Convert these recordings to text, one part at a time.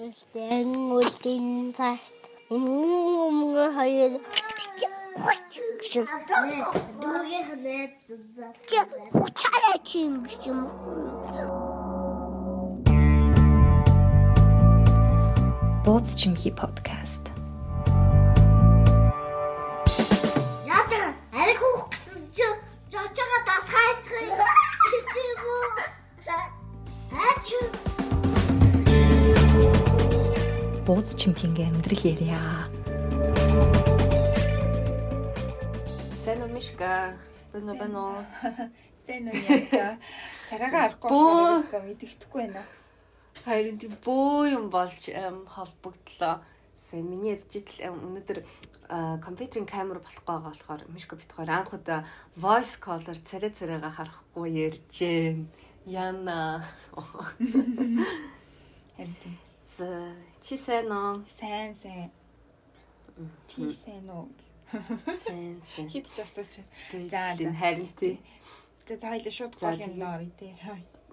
Гэхдээ үлдэн цагт өмнө хоёр гэсэн. Дүүгээ ханаад хуцаараа чинь гэсэн юм. Бууз чимхи подкаст. Яатар аль хөөх гэсэн чи жочоо дасгаачих юм. Бууз чимхинගේ амьдрал ярья. Сайн уу Мишка? Бэнэ бэнэ. Сайн уу яа. Царайгаа арахгүй болохоор мэдэгдэхгүй байна. Харин тийм бөө юм болж холбогдлоо. Сайн миний дижитал ам, өнөөдөр компьютерийн камер болохгүй байгаа болохоор Мишка бит хоёр анх удаа voice caller царай царайгаа харахгүй ярьжээ. Яна. Харин тийм. Чи сайн уу? Сайн сайн. Чи сайн уу? Сайн сайн. Хит ч асууч. За, За, харин тий. За за хоёул шууд гол юм нөр тий.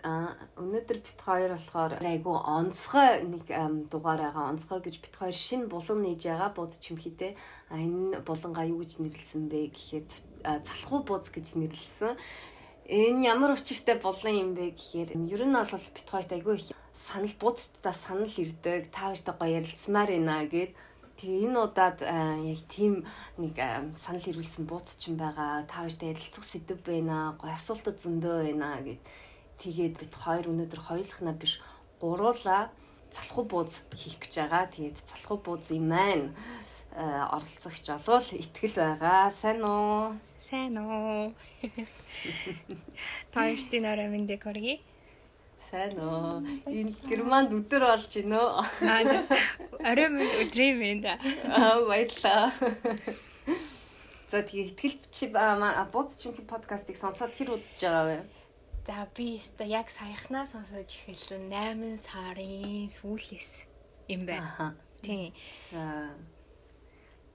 А өнөөдөр бит хоёр болохоор айгу онцгой нэг дугаар байгаа. Онцгой гэж бит хоёр шинэ булан нээж байгаа бууз чимхийтэй. А энэ булангаа юу гэж нэрлсэн бэ гэхээр залхуу бууз гэж нэрлсэн. Энэ ямар учиртай булан юм бэ гэхээр ер нь бол бит хоёрт айгу их санал бууцтай санал ирдэг. Та хоёртой гоё ярилцмаар байна гэд Тэгээ энэ удаад а, яг тийм нэг а, санал ирүүлсэн бууц ч юм байгаа. Та хоёртай ярилцах сэдв байна. Гоё асуултууд зөндөө байна гэд Тэгээд бид хоёр өнөөдөр хоёулахна биш гуруула залхуу бууз хийх гэж байгаа. Тэгээд залхуу бууз юм маань э, оролцогч болвол итгэл байгаа. Сайн уу? Сайн уу. Таашдын орой мэндийг хүргэе. Сайн уу? Энэ германд өдөр болж байна уу? Орой мэнд өдрийн мэнд. Аа баярлаа. За тэгээд итгэл чи бууз чимхи подкастыг сонсоод хэр удаж байгаа вэ? За би өстө яг саяхнаас сонсож эхэлсэн 8 сарын сүүлээс юм байна. Тийм. За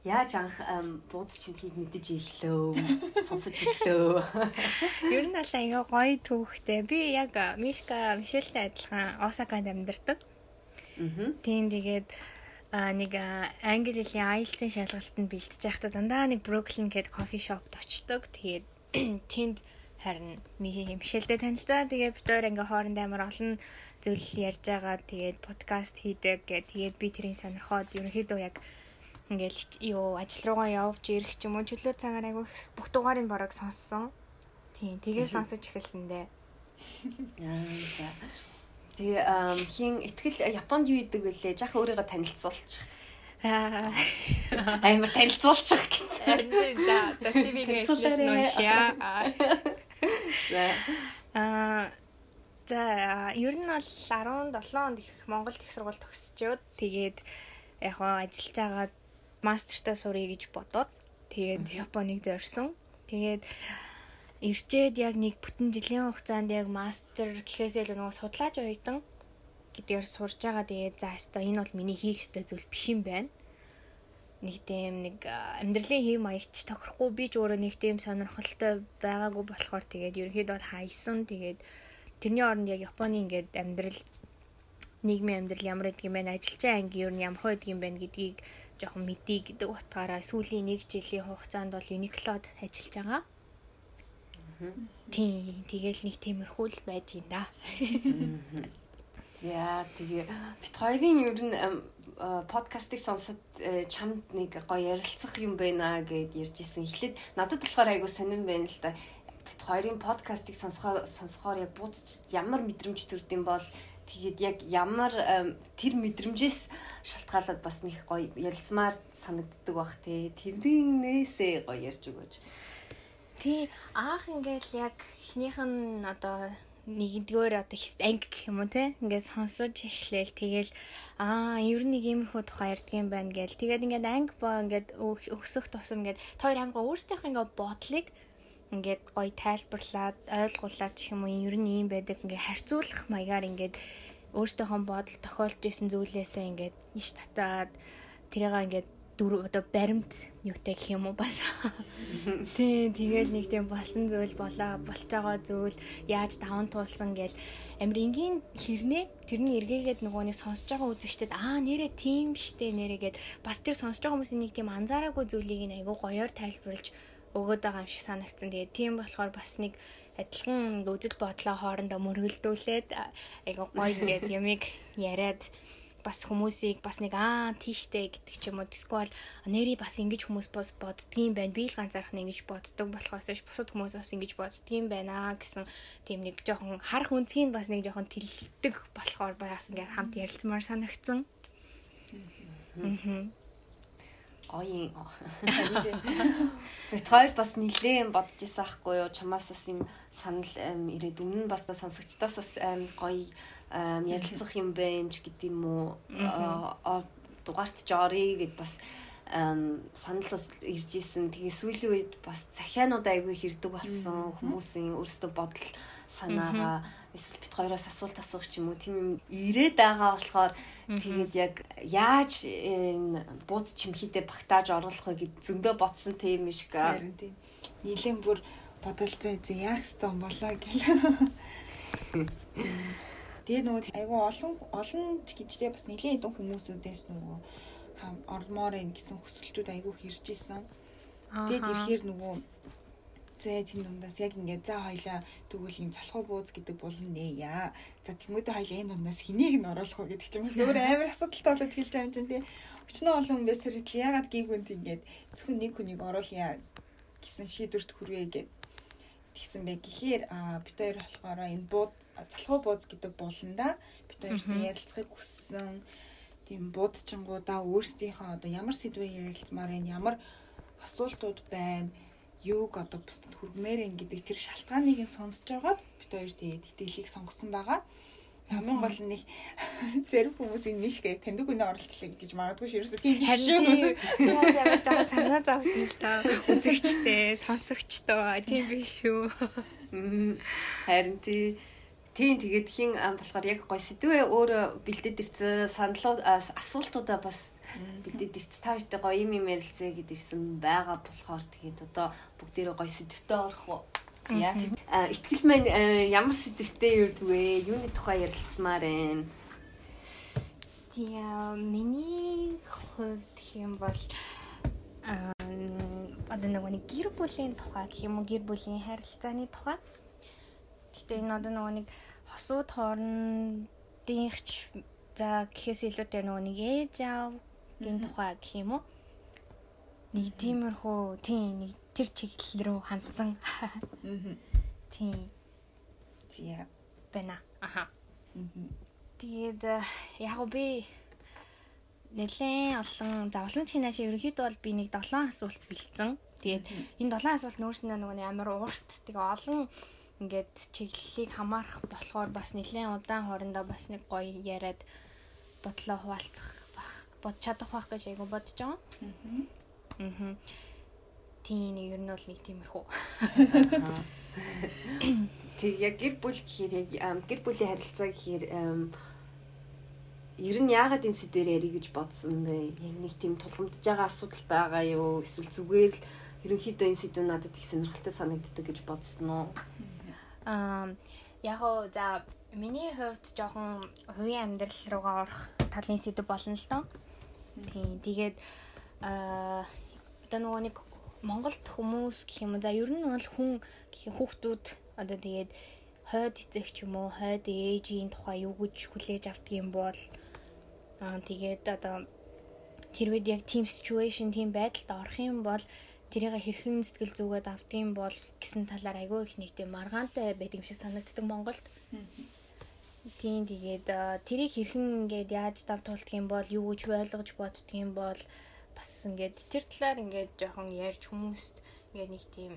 Яаж анх ам, бууз чимхийг мэдэж ирлөө? Сонсож ирлөө. Ер нь бол аяга гоё түүхтэй. Би яг Мишка Мишелтэй адилхан Осаканд амьдардаг. Тийм тэгээд а нэг а, англи хэлний IELTS-ийн шалгалтанд бэлтэж байхдаа дандаа нэг Brooklyn гээд кофе шопт очдог. Тэгээд тэнд харин Мишелтэй танилцаа. Тэгээд бид хоёр ингээ хоорондоо амар олон зүйл ярьж байгаа. Тэгээд подкаст хийдэг. Тэгээд би тэрийг сонирхоод ерөнхийдөө яг ингээл юу ажил руугаа явж ирэх ч юм уу чөлөө цагаар айгу бүх дугаарыг бараг сонссон. Тийм, тэгээ сонсож эхэлсэндээ. Аа, за. Тэгээ хин ихтгэл Японд юу идэг вүлээ? Жах өөрийгөө танилцуулчих. Аа, Амар танилцуулчих гэсэн. за, тасивигээ нушя. За. Аа, за, ер нь бол 17 онд их Монголд их сургууль төгсчөөд тэгээд яг хоо ажиллаж байгаа мастертаа сурах гэж бодоод тэгээд Японыг зорьсон. Тэгээд ирчээд яг нэг бүтэн жилийн хугацаанд яг мастер гэхээсээ л нөгөө судлаач оюутан гэдгээр сурж байгаа. Тэгээд за хэвээ энэ бол миний хийх ёстой зүйл биш юм байна. Нэг тийм нэг амьдралын хэв маягч тохирохгүй би ч өөрөө нэг тийм сонирхолтой байгаагүй болохоор тэгээд ерөнхийдөө хайсан. Тэгээд тэрний оронд яг Японы ингээд амьдрал нийгмийн амьдрал ямар гэдэг юм бэ? Ажилчин анги ер нь ямар гэдэг юм бэ гэдгийг жоохон мэдээ гэдэг утгаараа сүүлийн нэг жилийн хугацаанд бол Uniqlo-д ажиллаж байгаа. Тийм, тэгэл нэг тиймэрхүү л байж юм да. Яа, тэгээ бит хоёрын ер нь а, подкастыг сонсоод э, чамд нэг гоё ярилцах юм байна гэд ярьж исэн. Эхлээд надад болохоор айгу сонирн байна л да. Бит хоёрын подкастыг сонсохоор сонсохоор яг бууз ямар мэдрэмж төрдөм бол тэгээд яг ямар тэр мэдрэмжээс шалтгаалаад бас нэг гоё ярилцмаар санагддаг бах те. Тэрнээсээ гоё ярьж өгөөч. Тий, аах ингээл яг эхнийх нь одоо нэгдүгээр одоо анги гэх юм уу те ингээд сонсож эхлээл тэгэл аа ер нь нэг иймэрхүү тухай ярьдаг юм байна гээл тэгээд ингээд анги боо ингээд өсөх тусам ингээд тоор амгаа өөрсдийнх ингээд бодлыг ингээд гоё тайлбарлаад ойлгуулад гэх юм уу ер нь ийм байдаг. Ингээд харьцуулах маягаар ингээд өөрсдийнхөө бодол тохиолж исэн зүйлээсээ ингээд иш татаад тэрийг ингээд дөрөв одоо баримт юутай гэх юм уу бас. Тий, тэгэл нэг тийм болсон зүйл болоо, болж байгаа зүйл яаж даван туулсан гэл. Амир энгийн хэрнээ тэрний эргээгээд нөгөө нэг сонсож байгаа үзэгчдэд аа нэрээ тийм штэ нэрээгээд бас тэр сонсож байгаа хүмүүсийн нэг тийм анзаараагүй зүйлийг нь айгүй гоёор тайлбарлаж өгöd байгаа юм шиг санагдсан. Тэгээд тийм болохоор бас нэг адилхан үзэл бодлоо хоорондоо мөргөлдүүлээд айгүй гоё ингээд юмыг яриад бас хүмүүсийг бас нэг аа тийштэй гэдэг ч юм уу эсвэл нэрий бас ингэж хүмүүс бос боддгийм байна би л ганцаарх нь ингэж боддог болохоос ш бусад хүмүүс бас ингэж боддгийм байна гэсэн тийм нэг жоохон харах үнцгийг бас нэг жоохон тэлдэг болохоор бас ингээд хамт ярилцмаар санагдсан. Аа гоё. Бид хоёр бас нилээн бодож исэн ахгүй юу? Чамаас бас юм санал ирээд өмнө бас сонсогчдоос бас гоё ярилцах юм байна ч гэдэг юм уу? Дугаарт жорий гэд бас санал бас ирж исэн. Тэгээ сүүлийн үед бас захианууд айгүй хэрдэг болсон. Хүмүүсийн өөрсдөө бодол санаагаа эсвэл бит хоёроос асуулт асуух ч юм уу тийм юм ирээд байгаа болохоор тэгээд яг яаж энэ бууз чимхийдээ багтааж оруулах вэ гэд зөндөө ботсон тийм юм шиг. Тийм. Нийлэн бүр бодолцоо зэ яах ёстой юм болоо гэл. Тэгээ нөгөө айгүй олон олон гэжтэй бас нэлийн хэдэн хүмүүсүүдээс нөгөө ормоор ин гэсэн хүсэлтүүд айгүй хэрж исэн. Тэгээд ирэхээр нөгөө зээ тэн дундаас яг ингээд за хоёлаа тэгвэл юм залхуу бууз гэдэг болно нэ яа. За тэгмүүдээ хоёлаа энэ дундаас хэнийг нь оруулах вэ гэдэг чинь бас өөр амар асуудалтай болоод эхэлж байгаа юм чинь тий. Өчнөө олон хүн байсаар ягаад гийгүнд ингээд зөвхөн нэг хүнийг оруулъя гэсэн шийдвэрт хүрвээ гэдэг тэгсэн бэ? Гэхээр бид хоёр болохоор энэ бууд залхуу бууз гэдэг болонда бид хоёрт ярилцахыг хүссэн. Тийм буудчингуудаа өөрсдийнхөө одоо ямар сэдвээр ярилцмаар энэ ямар асуултууд байна юуг одоо бусдад хүргмээр ин гэдэг тэр шалтгааныг нь сонсож байгаад бид хоёр тэгээд итгэлийг сонгосон байгаа. Хамгийн гол нь нэг зэрэг хүмүүсийн мишгэ таньдаг хүний оролцлоо гэж магадгүй ш ерөөсөө тийм биш. Шүү. Ямар жаа санаа зовсон л та үзэгчтэй, сонсогчтой тийм биш шүү. Харин тий. Тийм тэгээд хин болохоор яг гой сэдвээ өөр бэлдээд ирсэн саналуу асуултуудаа бас бэлдээд ирсэн. Та хоёртай гоё юм юм ярилцээ гэд ирсэн байгаа болохоор тэгээд одоо бүгдээрээ гоё сэдвтэ орох уу? За. Итгэл маань ямар сэдвтэй юрдвэ? Юуны тухай ярилцмаар байна? Тийм миний хувьд юм бол аа одоо нэг гэр бүлийн тухай гэх юм уу гэр бүлийн харилцааны тухай. Гэхдээ энэ одоо нөгөө нэг хосууд хоорондынхч за гэхээс илүүтэй нөгөө нэг ээж аавгийн тухай гэх юм уу? Нэг тиймэрхүү тийм нэг тэр чиглэл рүү хандсан. Аа. Тийм. Зя бэна. Аха. Тэгээд яг би нэлээд олон за олон чинааш ерөнхийдөө бол би нэг 7 асуулт бэлдсэн. Тэгээд энэ 7 асуулт нөөшнөө нөгөө амар уурт тэгээ олон ингээд чиглэлийг хамаарах болохоор бас нэлээд удаан хоорондоо бас нэг гоё яриад бодлоо хуваалцах бод чадах байх гэж айгу бодож байгаа. Аа. Аа Тийм ер нь бол нэг тиймэрхүү. Тэг яг гэр бүл гэхээр яг гэр бүлийн харилцаа гэхээр ер нь яагаад энэ сэдвээр ярих гэж бодсон бэ? Яг нэг тийм тулгамдж байгаа асуудал байгаа юу? Эсвэл зүгээр л ерөнхийдөө энэ сэдв надад их сонирхолтой санагддаг гэж бодсон уу? Аа яг оо за миний хувьд жоохон хувийн амьдрал руугаа орох талын сэдв болно л доо. Тийм тэгээд аа одоо нөгөө нэг Монголд хүмүүс гэх юм за ер нь бол хүн хүүхдүүд одоо тэгээд хойд эцэг ч юм уу хойд ээжийн тухай юу гэж хүлээж авдаг юм бол аа тэгээд одоо тэрвэд яг team situation team байдалд орох юм бол тэрийг хэрхэн сэтгэл зүгээд авдığım бол гэсэн талаар айгүй их нэг тийм маргаантай байдаг юм шиг санагддаг Монголд. Тийм тэгээд тэрийг хэрхэн ингээд яаж давтуулдаг юм бол юу гэж ойлгож боддөг юм бол бас ингээд тэр талаар ингээд жоохон ярьж хүмүүст ингээд нэг тийм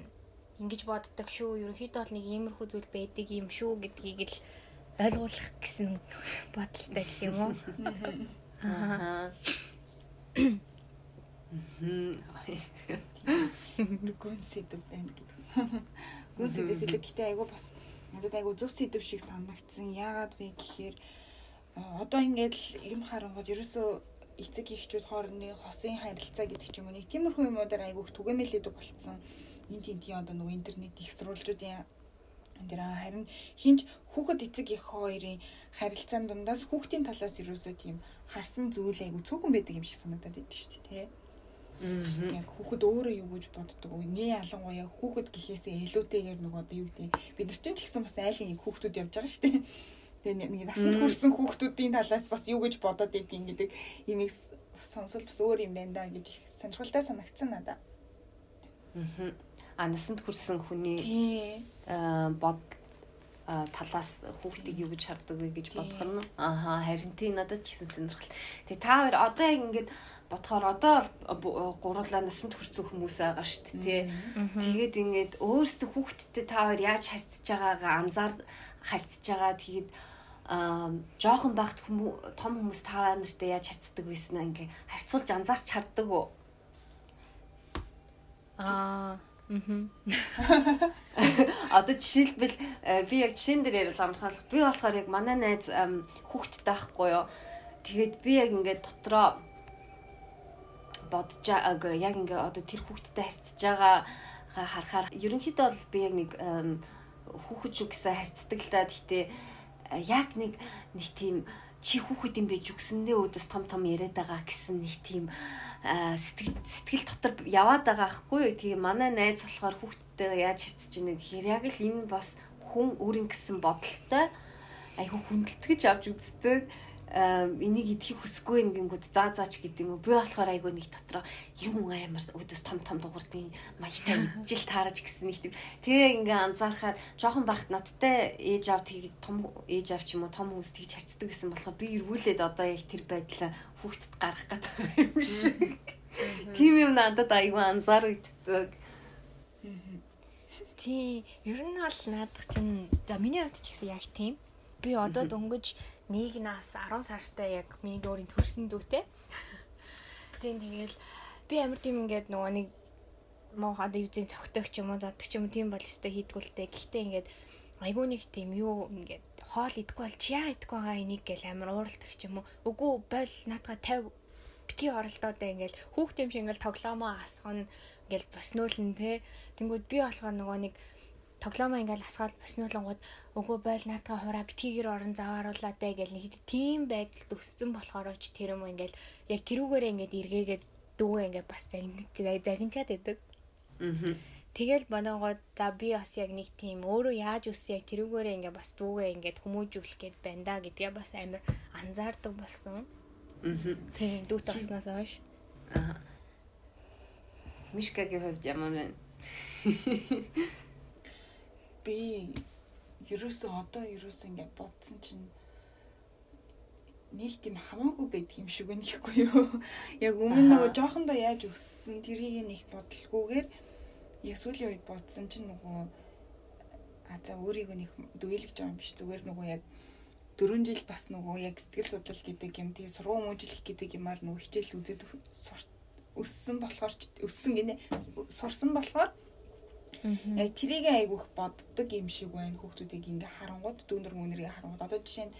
ингэж боддог шүү. Ерөнхийдөө бол нэг иймэрхүү зүйл байдаг юм шүү гэдгийг л ойлгуулах гэсэн бодолтой гэх юм уу. Аа. Гүн сэдв байна гэдэг. Гүн сэдвээс илүү гэтээ айгу бас надад айгу зөв сэдв шиг санагдсан. Яагаад вэ гэхээр одоо ингээд юм харангууд ерөөсөө эцэг эхчүүд хоорондын хосын харилцаа гэдэг ч юм уу нэг тиймэрхүү юмудаар айгүйх түгээмэлээдэг болцсон. Энд тентийн одоо нөгөө интернет их сурвалжуудын тэр харин хинч хүүхэд эцэг эх хоёрын харилцаан дундаас хүүхдийн талаас юусоо тийм харсан зүйл айгүй цөөхөн байдаг юм шиг санагдаад байдаг шүү дээ тий. Яг хүүхэд өөрөө юу гэж боддог вэ? Нээ ялангуяа хүүхэд гэхээсээ илүүтэйгээр нөгөө одоо юу гэдэг бид нар чинь ч гэсэн бас айлын нэг хүүхдүүд явж байгаа шүү дээ. Тэгээ нэг насанд хүрсэн хүүхдүүдийн талаас бас юу гэж бодоод байдгийг гэдэг имийг сонсол бас өөр юм байна да гэж их сонирхолтой санагдсан надад. Аа. А насанд хүрсэн хүний бод талаас хүүхдийг юу гэж хардаг вэ гэж бодох нь ааха харин тийм надад ч ихсэн сонирхол. Тэгээ та хоёр одоо яг ингээд бодохоор одоо гурлаа насанд хүрсэн хүмүүс байгаа шүү дээ. Тэгээд ингээд өөрсдөө хүүхдтэй та хоёр яаж харьцаж байгаагаа анзаар харьцаж байгаа. Тэгээд аа жоохон багт хүмүүс том хүмүүс та нартай яаж харьцдаг байсан ингээ харьцуулж анзаарч харддаг уу? Аа. Одоо жишээлбэл би яг жишээн дээр ярил амархалах. Би болохоор яг манай найз хүүхэдтэй байхгүй юу. Тэгээд би яг ингээд дотроо бодож яг ингээ одоо тэр хүүхдтэй харьцаж байгаа харахаар ерөнхийдөө бол би яг нэг хүүхэд шүү гэсэн харьцдаг л да. Гэхдээ яг нэг нэг тийм чи хүүхэд юм байж үгсэндээ өдөөс том том яриад байгаа гэсэн нэг тийм сэтгэл сэтгэл дотор яваад байгаа хгүй юу. Тэгээ манай найз болохоор хүүхдтэй яаж хэрцэж ийнэ гэхээр яг л энэ бас хүн өөрийн гэсэн бодолтой айгүй хүндэлтгэж авч үздэг энийг идэхийг хүсэхгүй ингэнгүүд заа заач гэдэг юм. Би болохоор айгүй нэг дотроо юм амар өдөөс том том дугуурдын маягтай идчихэл таараж гэсэн нэг тийм. Тэгээ ингээ анзаархаар жоохон багт надтай ээж аав тгий том ээж аав ч юм уу том хүмүүс тэгж харцдаг гэсэн болохоор би эргүүлээд одоо яг тэр байдлаа хүүхдэд гаргах гэдэг юм шиг. Тийм юм надад айгүй анзаарэгддэг. Тий, ер нь бол наадах чинь за миний хувьд ч гэсэн яг тийм би одоо дөнгөж нэг нас 10 сартай яг миний өөрийн төрсэн дүүтэй. Тийм тэгэл би амар тийм ингээд нөгөө нэг моо хад юзийн цогтойч юм уу заддаг юм тийм бол өстой хийдгүүлтэй. Гэхдээ ингээд айгүй нэг тийм юу ингээд хоол идэхгүй бол чи яа идэхгүй байгаа энийг гэл амар ууралдаг юм уу. Үгүй бойл наадга 50 бити оролдоодаа ингээл хүүхдийн шиг ингээл тоглоомоо асгана ингээл боснуулна те. Тэнгүүд би болохоор нөгөө нэг тоглоомоо ингээл асгаал боснуулангууд өгөө бойл наатаа хураа битгийгэр орон завааруулаатай гэл нэг тийм байдалд өссөн болохоор ч тэр юм ингээл яг тэрүүгээрээ ингээд эргээгээд дүүгээ ингээд бас загинчаад байдаг. Аа. Тэгэл бодонгууд за би бас яг нэг тийм өөрөө яаж өссөн яг тэрүүгээрээ ингээд бас дүүгээ ингээд хүмүүжүүлэх гээд байна да гэдгээ бас амар анзаардаг болсон. Аа. Тийм дүүт таснаас хойш. Аа. Мишкагийн хувьд ямар вэ? Би ерөөсөө одоо ерөөсөө ингээд бодсон чинь нэг тийм хамаагүй байдаг юм шиг байна гэхгүй юу. Яг өмнө нөгөө жоохондоо яаж өссөн тэрийг нэг бодлгүйгээр яг сүүлийн үед бодсон чинь нөгөө а за өөрийгөө нэг дүйлгэж байгаа юм биш зүгээр нөгөө яг 4 жил бас нөгөө яг сэтгэл судлал гэдэг юм тэгээ сургууль мөжлөх гэдэг юмар нөгөө хичээл үзээд өссөн болохоор өссөн гинэ сурсан болохоор Яг тэрийг айгүйх боддог юм шиг байна хүүхдүүдийг ингээ харангууд дүүнэр мөнэрийг харангууд одоо жишээ нь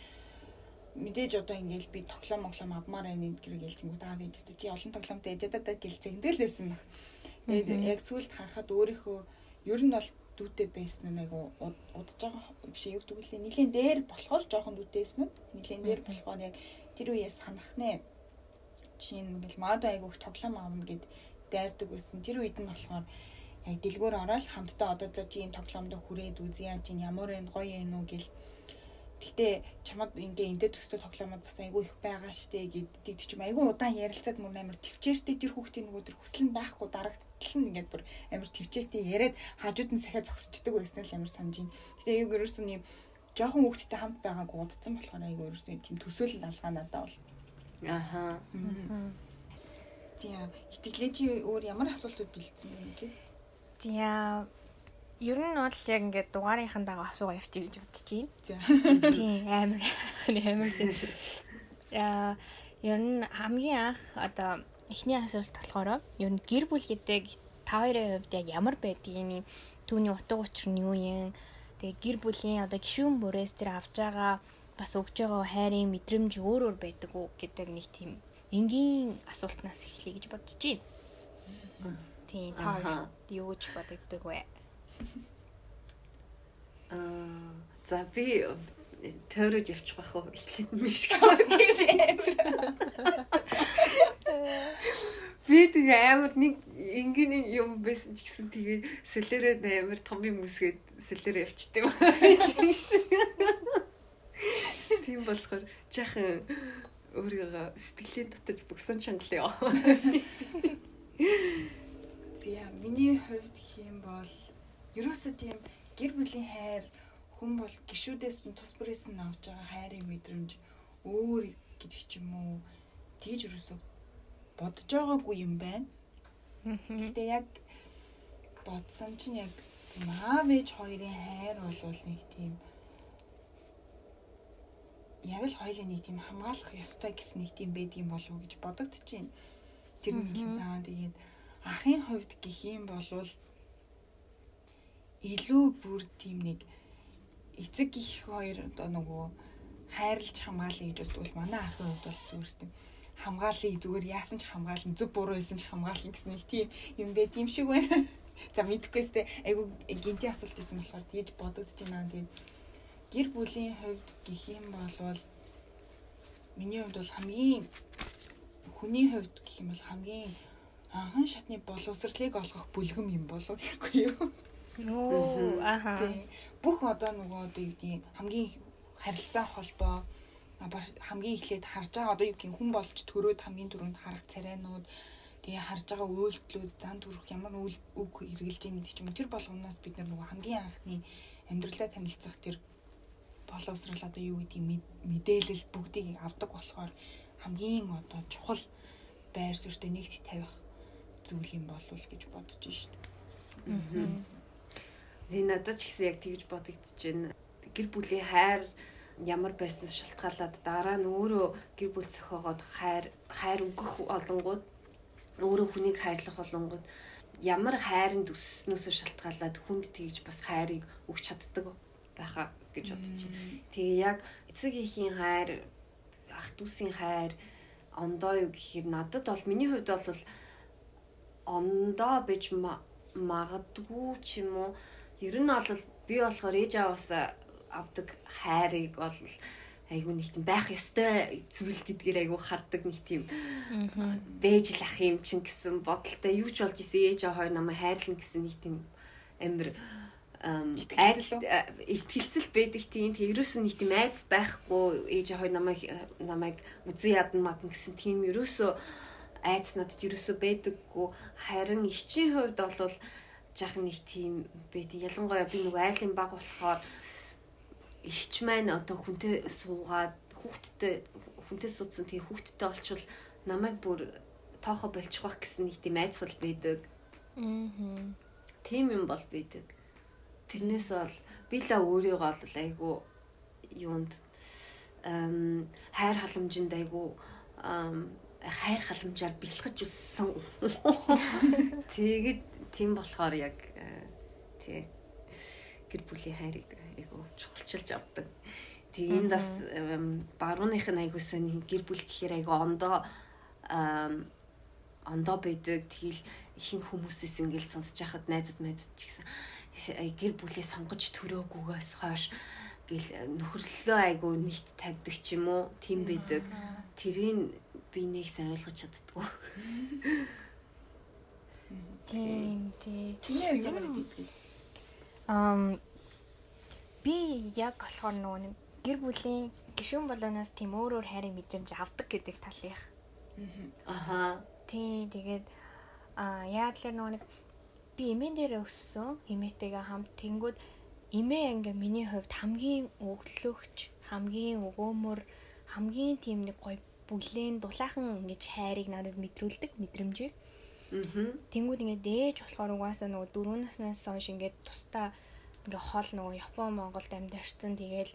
мэдээж одоо ингээл би тоглоом моглоом авмаар байна гэдэг гэлтэнгүүд аа вижтэй чи олон тоглоомтой ээжэдээ гэл зэгдэл байсан баг. Яг сүулт харахад өөрийнхөө ер нь бол дүүтэй байсан айгу удаж байгаа биш юу гэдэг лээ. Нилийн дээр болохоор жоохон дүүтэйсэн нь нилийн дээр болохоор яг тэр үеэс санах нэ. Чин ингээл маад айгуух тоглоом авна гэд дайрдаг байсан. Тэр үед нь болохоор дэлгүүр ороод хамтдаа одоо за чи ийм тоглоомдо хүрээд үзье яаж ин ямар энэ гоё юм уу гэл Гэтэ чамд ингээ эндээ төстэй тоглоомод бас айгүй их байгаа штэ гэдэг чим айгүй удаан ярилцаад мөр амар төвчээртэй тэр хүүхдийн нөгөө тэр хүсэл нь байхгүй дарагдтал нь ингээд бүр амар төвчээртэй яриад хажууд нь сахиа зогсчдөг байсан л амар санаж ин. Гэтэ яг ерөөсөн юм жоохон хүүхдтэй хамт байгааг удацсан болохоор айгүй ерөөсөн тийм төсөөлөл алгаа надаа бол. Аха. Тийм. Итгэлээ чи өөр ямар асуултууд бэлдсэн бэ гэдэг? Тийм. Ер нь бол яг ингээд дугаарынхан дагаа асуугаа явчих гэж бодож байна. Тийм амар амар тийм. Яа ер нь хамгийн анх одоо эхний асуулт болохоор ер нь гэр бүл гэдэг та хоёрын хувьд яг ямар байдгийг түүний утга учир нь юу юм? Тэгээ гэр бүлийн одоо гişүүн бүрээс тэр авж байгаа бас өгж байгаа хайрын мэдрэмж өөр өөр байдаг уу гэдэг нэг тийм энгийн асуултнаас эхлэе гэж бодож байна. Тийм, та юу гэж бодогдөг вэ? Аа, за би тойрож явчих байх уу? Эхлээд биш гэж. Би тэгээ амар нэг ингийн юм байсан ч гэсэн тэгээ сэлэрээ амар том юм үсгээд сэлэрээ явчихдээ юм шиг. Тийм болохоор жаахан өөрийгөө сэтгэлийн дотор бүгсэн чангалаа. За миний хувьд юм бол ерөөсөө тийм гэр бүлийн хайр хүн бол гişүүдээс нь тус бүрээс нь авж байгаа хайрын мэдрэмж өөр гэдэг ч юм уу тэгж ерөөсөө бодож байгаагүй юм байна. Гэтэ яг бодсон чинь яг аав ээж хоёрын хайр бол нэг тийм яг л хоёулын нэг тийм хамгаалах ёстой гэсэн нэг тийм байдаг юм болов уу гэж бодогдчихээн. Тэр юм аа тэгээд ахын хувьд гэх юм бол илүү бүр тийм нэг эцэг их хоёр одоо нөгөө хайрлж хамгаалъя гэж бодвол манай ахын хувьд бол зүгээрс тийм хамгаалъя зүгээр яасан ч хамгаална зөв буруу хийсэн ч хамгаална гэсэн нэг тийм юм байд юм шиг байна. За мэдхгүйс тэ айгу гинти асуулт хийсэн болохоор тэгж бодогдож байна. Тэгээд гэр бүлийн хувьд гэх юм бол миний хувьд бол хамгийн хүний хувьд гэх юм бол хамгийн анхан шатны боловсрлыг олгох бүлгэм юм болов гэхгүй юу? Нөө аха. Бүх одоо нөгөө тийм хамгийн харилцаа холбоо хамгийн эхлээд харж байгаа одоо юу гэх хүн болж төрөөд хамгийн түрүүнд харах царайнууд тэгээ харж байгаа үйлдэлүүд зан төрөх ямар үг хэрэгжилж байгаа гэдэг ч юм тэр болгоноос бид нар нөгөө хамгийн анхны амьдралаа танилцах тэр боловсрал одоо юу гэдгийг мэдээлэл бүгдийг авдаг болохоор хамгийн одоо чухал байр суурьтай нэгт тавих зүйл юм болов гэж бодож шít. Тэгээ надад ч гэсэн яг тэгж бодогдчихэв. Гэр бүлийн хайр ямар байсан шалтгаалаад дараа нь өөрөө гэр бүл зохиогоод хайр хайр өгөх олонгууд өөрөө хүнийг хайрлах олонгууд ямар хайранд өснөөсөө шалтгаалаад хүнд тэгж бас хайрыг өгч чаддаг байхаа гэж байна. Тэгээ яг эцэг ихийн хайр ах дүүсийн хайр ондоо юу гэхээр надад бол миний хувьд бол ондоо бич магадгүй ч юм уу. Ер нь бол би болохоор ээж аваасаа авдаг хайрыг бол айгүй нэг тийм байх ёстой зүйл гэдгээр айгүй хардаг нэг тийм бэж л ах юм чин гэсэн бодолтой. Юу ч болж исэн ээж аваа хоёр намайг хайрлна гэсэн нэг тийм амир айц итгэлцэл байдаг тийм. Ерөөсөө нэг тийм айц байхгүй ээж аваа намайг намайг үзэн ядна мадна гэсэн тийм. Ерөөсөө айц надад ерөөсөө байдаггүй харин ихчийн хувьд бол жаахан нэг тийм байдаг ялангуяа би нэг айлын баг болохоор ихч маань одоо хүнтэй суугаад хүүхдтэй хүнтэй суудсан тэгээ хүүхдтэй олчвол намайг бүр тоохо болчих واخ гэсэн нэг тийм айдас бол байдаг. Аа. Тийм юм бол байдаг. Тэрнээс бол би л өөрийгөө бол айгу юунд эм хайр халамжинд айгу эм хайр халамжаар бэлхэж өссөн. Тэгээд тийм болохоор яг э, тий гэр бүлийн хайрыг айгу чухалчилж авдаг. Тэгээ энэ бас барууных нь айгу сан гэр бүл гэхээр айгу ондоо ондоо байдаг. Тэгэл ихэнх хүмүүсээс ингээл сонсож байхад найзууд найзууд ч гэсэн гэр бүлээ сонгож төрөөгүйгээс хойш гэл нөхөрлөлөө айгу нийт тавьдаг ч юм уу тийм байдаг. Тэрийг би нэг сайн ойлгож чаддгүй. Тийм тийм. Чиний яг л гэдэг. Ам би яг болохоор нөгөө нэг гэр бүлийн гишүүн болоноос тийм өөр өөр хайрын мэдрэмж авдаг гэдэг талынх. Аха. Тийм тэгээд а яа тэлэр нөгөө нэг би эмээн дээр өссөн эмээтэйгээ хамт тэнгүүд эмээ ингээ миний хувьд хамгийн өглөгч хамгийн өгөөмөр хамгийн тийм нэг гоё бүлээн дулаахан ингэж хайрыг надад мэдрүүлдэг мэдрэмжийг. Аа. Тэнгүүд ингээ дээж болохоор угаасаа нөгөө дөрөв наснаас хойш ингээд тустаа ингээ хол нөгөө Япон Монголд амьдарсан тэгээл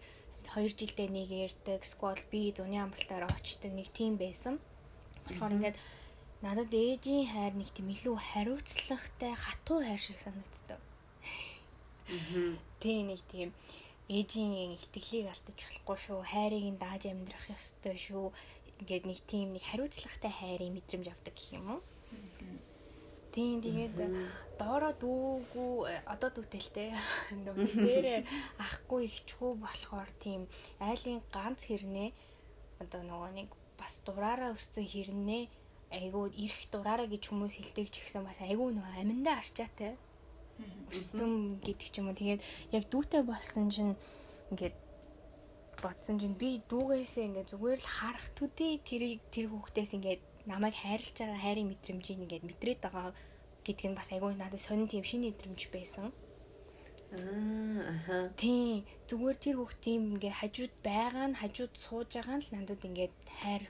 2 жилдээ нэг ярддаг сквал би зуны амралтаар очдөг нэг тийм байсан. Тэгэхээр ингээд надад ээжийн хайр нэг тийм илүү хариуцлагатай хатуу хайр шиг санагддаг. Тийм нэг тийм ээжийн итгэлийг алдаж болохгүй шүү. Хайрыг нь дааж амьдрах ёстой шүү. Ингээд нэг тийм нэг хариуцлагатай хайрын мэдрэмж авдаг гэх юм уу. Тийм тэгээд доороо дүүгүү одоо дүүтэй л те нөгөө дээрээ ахгүй ихчгүй болохоор тийм айлын ганц хэрнээ одоо нөгөө нэг бас дураараа өссөн хэрнээ айгуу ирэх дураараа гэж хүмүүс хэлдэг ч гэсэн бас айгуу нөгөө аминдаа арчаатай. Өссөн гэдэг ч юм уу. Тэгээд яг дүүтэй болсон чинь ингээд бодсон чинь би дүүгээсээ ингээд зүгээр л харах төдий тэрийг тэр хүүхдээс ингээд намайг хайрлаж байгаа хайрын мэдрэмжийг ингээд мэдрээд байгаа гэдг нь бас айгүй надад сонин тийм шинэ мэдрэмж байсан. Аа. Тийм. Зүгээр тэр хүүхдийн ингээ хажууд байгаа нь хажууд сууж байгаа нь л надад ингээд хайр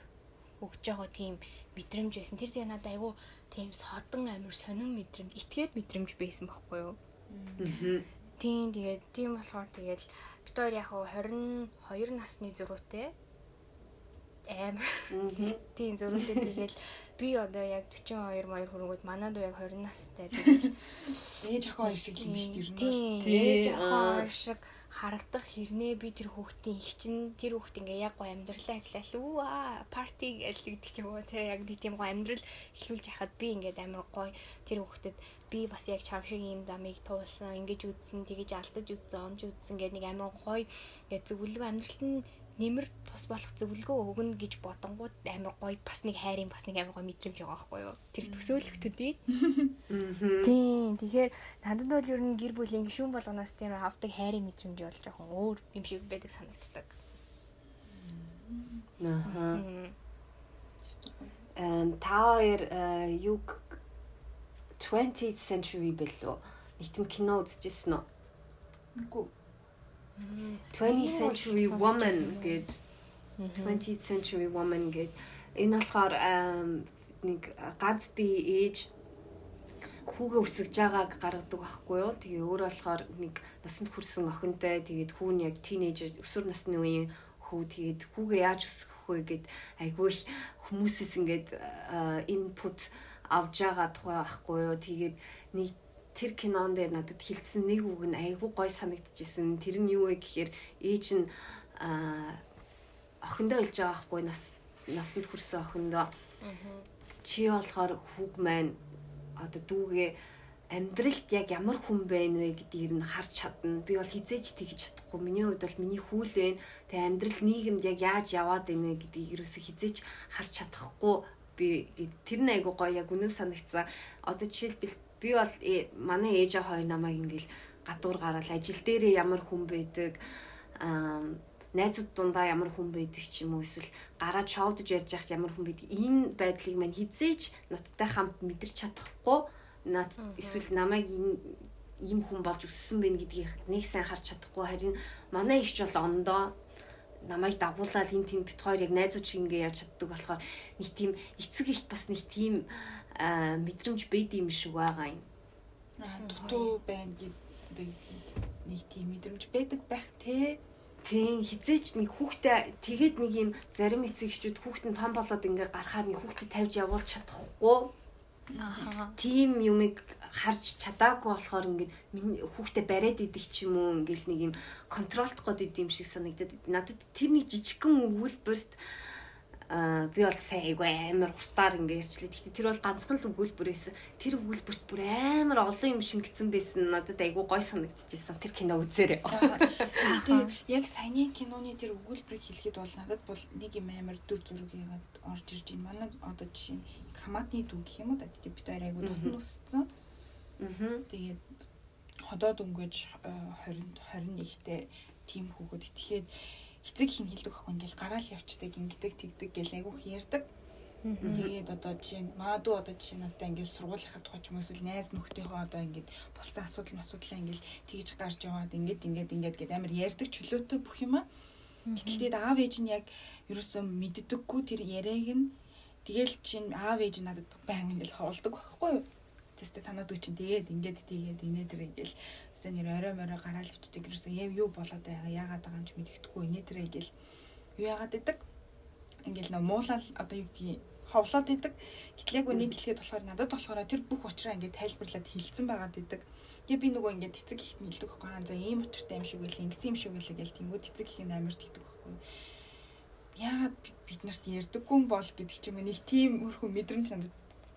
өгж байгаа тийм мэдрэмж байсан. Тэр тэгээ надад айгүй тийм содон амир сонин мэдрэмж, итгээд мэдрэмж байсан байхгүй юу? Аа. Тийм тэгээд тийм болохоор тэгээд бид хоёр яг 22 насны зөрүүтэй. Амар тийм зөрүүтэй. Тэгэл би одоо яг 42 маяр хөрөнгөд манад яг 20 настай. Тэгэл ээж хоёр шиг юм биш тийм ээж охин шиг харагдах хэрнээ би тэр хүүхдийн их чинь тэр хүүхд ингээ яг гоо амьдралаа эхлээл үү аа парти гэдэг ч юм уу те яг тийм гоо амьдрал эхлүүлж яхад би ингээд амар гоё тэр хүүхдэд би бас яг чам шиг юм замыг туулсан ингэж үдсэн тэгэж алдаж үдсэн онж үдсэн гэдэг нэг амар гоё ингээд зөвлөгөө амьдралт нь нэмэр тус болох зөвлөгөө өгнө гэж бодонгууд амар гоё бас нэг хайрын бас нэг амар гоё мэдрэмж байгаа байхгүй юу. Тэр төсөөлөлтүүдийг. Тийм. Тэгэхээр надад бол ер нь гэр бүлийн гишүүн болгоноос тийм авдаг хайрын мэдрэмж бол жоохон өөр юм шиг байдаг санагддаг. Аа. Эм та хоёр юг 20th century билүү? Нийтэм кино үзчихсэн үү? Үгүй 20th century woman гэд 20th century woman гэд энэ болохоор нэг ганц би ээж хүүгээ өсгөж байгааг гаргадаг байхгүй юу. Тэгээ өөр болохоор нэг насанд хүрсэн охинтой тэгээд хүү нь яг тинейжер өсвөр насны үеийн хүү тэгээд хүүгээ яаж өсгөх вэ гэд айгүй л хүмүүсээс ингээд инпут авж байгаа тухай байхгүй юу. Тэгээд нэг тэр кинон дээр надад хэлсэн нэг үг нь айгүй гой санагдчихсэн. Тэр нь юу вэ гэхээр ээж нь охиндоо хэлж байгаа байхгүй нас насанд хүрсэн охиндоо чи болохоор хүүг маань одоо дүүгээ амьдралд яг ямар хүн байна вэ гэдгийг нь харж чадна. Би бол хизээч тэгж чадахгүй. Миний хувьд бол миний хүл байна. Тэгээ амьдрал нийгэмд яг яаж яваад байна вэ гэдгийг ерөөсө хизээч харж чадахгүй би тэр нь айгу гоё яг үнэн санагцсан. Одоо жишээлбэл би бол э, манай ээж хоёр намайг ингээл гадуур гараад ажил дээрээ ямар хүн байдаг аа найзууд дундаа ямар хүн байдаг ч юм уу эсвэл гараад шоудж ярьж явах ямар хүн байдаг. Энэ байдлыг мань хизээч надтай хамт мэдэрч чадахгүй над эсвэл намайг энэ ийм хүн болж өссөн байх гэдгийг нэг сайн харж чадахгүй. Харин манай ихч бол ондоо намайг дагуулаад энэ тэнд бит хоёр яг найзууд шиг ингээ явж чаддаг болохоор нэг тийм эцэг ихт бас нэг тийм мэдрэмж бэд юм шиг байгаа юм. Дутуу байна гэдэг нэг тийм мэдрэмж байдаг байх те. Тийм хизээч нэг хүүхдээ тэгээд нэг юм зарим эцэг эхчүүд хүүхдэн том болоод ингээ гарахаар нэг хүүхдэд тавьж явуулж чадахгүй. Тийм юмыг харж чадаагүй болохоор ингээд хүүхдээ бариад идэг ч юм уу ингээл нэг юм контролдох гээд идэм шиг санагдаад надад тэр нэг жижигхэн өгүүлбэрт би бол сайн айгүй амар уртаар ингээ ярьчлаа. Гэхдээ тэр бол ганцхан л өгүүлбэр байсан. Тэр өгүүлбэрт бүр амар олон юм шингэсэн байсан. Надад айгүй гой санагдчихсан. Тэр кино үзээрэй. Гэхдээ яг саяны киноны тэр өгүүлбэрийг хэлэхэд бол надад бол нэг юм амар дүр зураг яагаад орж ирж байна. Манай одоо жишээ нь хамаатны дүү гэх юм уу да. Тэгээд бид хоёр айгүй тутан өссөн. Аа. Тэгээд ходоод өнгөж 20 21-тэй тим хүүхэд. Тэгэхээр эцэг хин хэлдэг ахгүй ингээл гараал явцдаг ингэдэг тэгдэг гэл айгүйх ярьдаг. Тэгээд одоо жишээ нь маадуу одоо жишээ нь надад ингээл сургуулийнхаа тухай ч юм эсвэл найз нөхдийнхөө одоо ингээд болсон асуудал асуудлаа ингээл тэгж гарч яваад ингээд ингээд ингээд гэд амар ярьдаг чөлөөтэй бүх юм аа. Гэтэл тэгээд аав ээж нь яг ерөөсөө мэддэггүй тэр яриаг нь тэгэл чинь аав ээж надад баян ингээл хоолдог байхгүй юу? Тестэ танад үчин тэгээд ингээд тэгээд инээдэр ингээл өсөө нэр орой морой гараал өвчдөг ерөөсөө яв юу болоод байгаа яагаад байгаа юм ч мэддэхгүй инээдэр ингээл юу яагаад идэг? Ингээл нөө муулал одоо юу гэдгийг ховлоод идэг. Гэтэл яг үнийг хэлэхэд болохоор надад болохоор тэр бүх учраа ингээд тайлбарлаад хэлсэн байгаад идэг. Тэгээ би нөгөө ингээд эцэг ихт нэлдэг байхгүй аа за ийм учиртай юм шиг үйл ингэсэн юм шиг үйл гэж тэнгууд эцэг их амар тэгдэг байхгүй. Яагаад би- бид нарт ярьдаггүй юм бол гэдэг ч юм уу нэг тийм хөрхөн мэдрэмж надад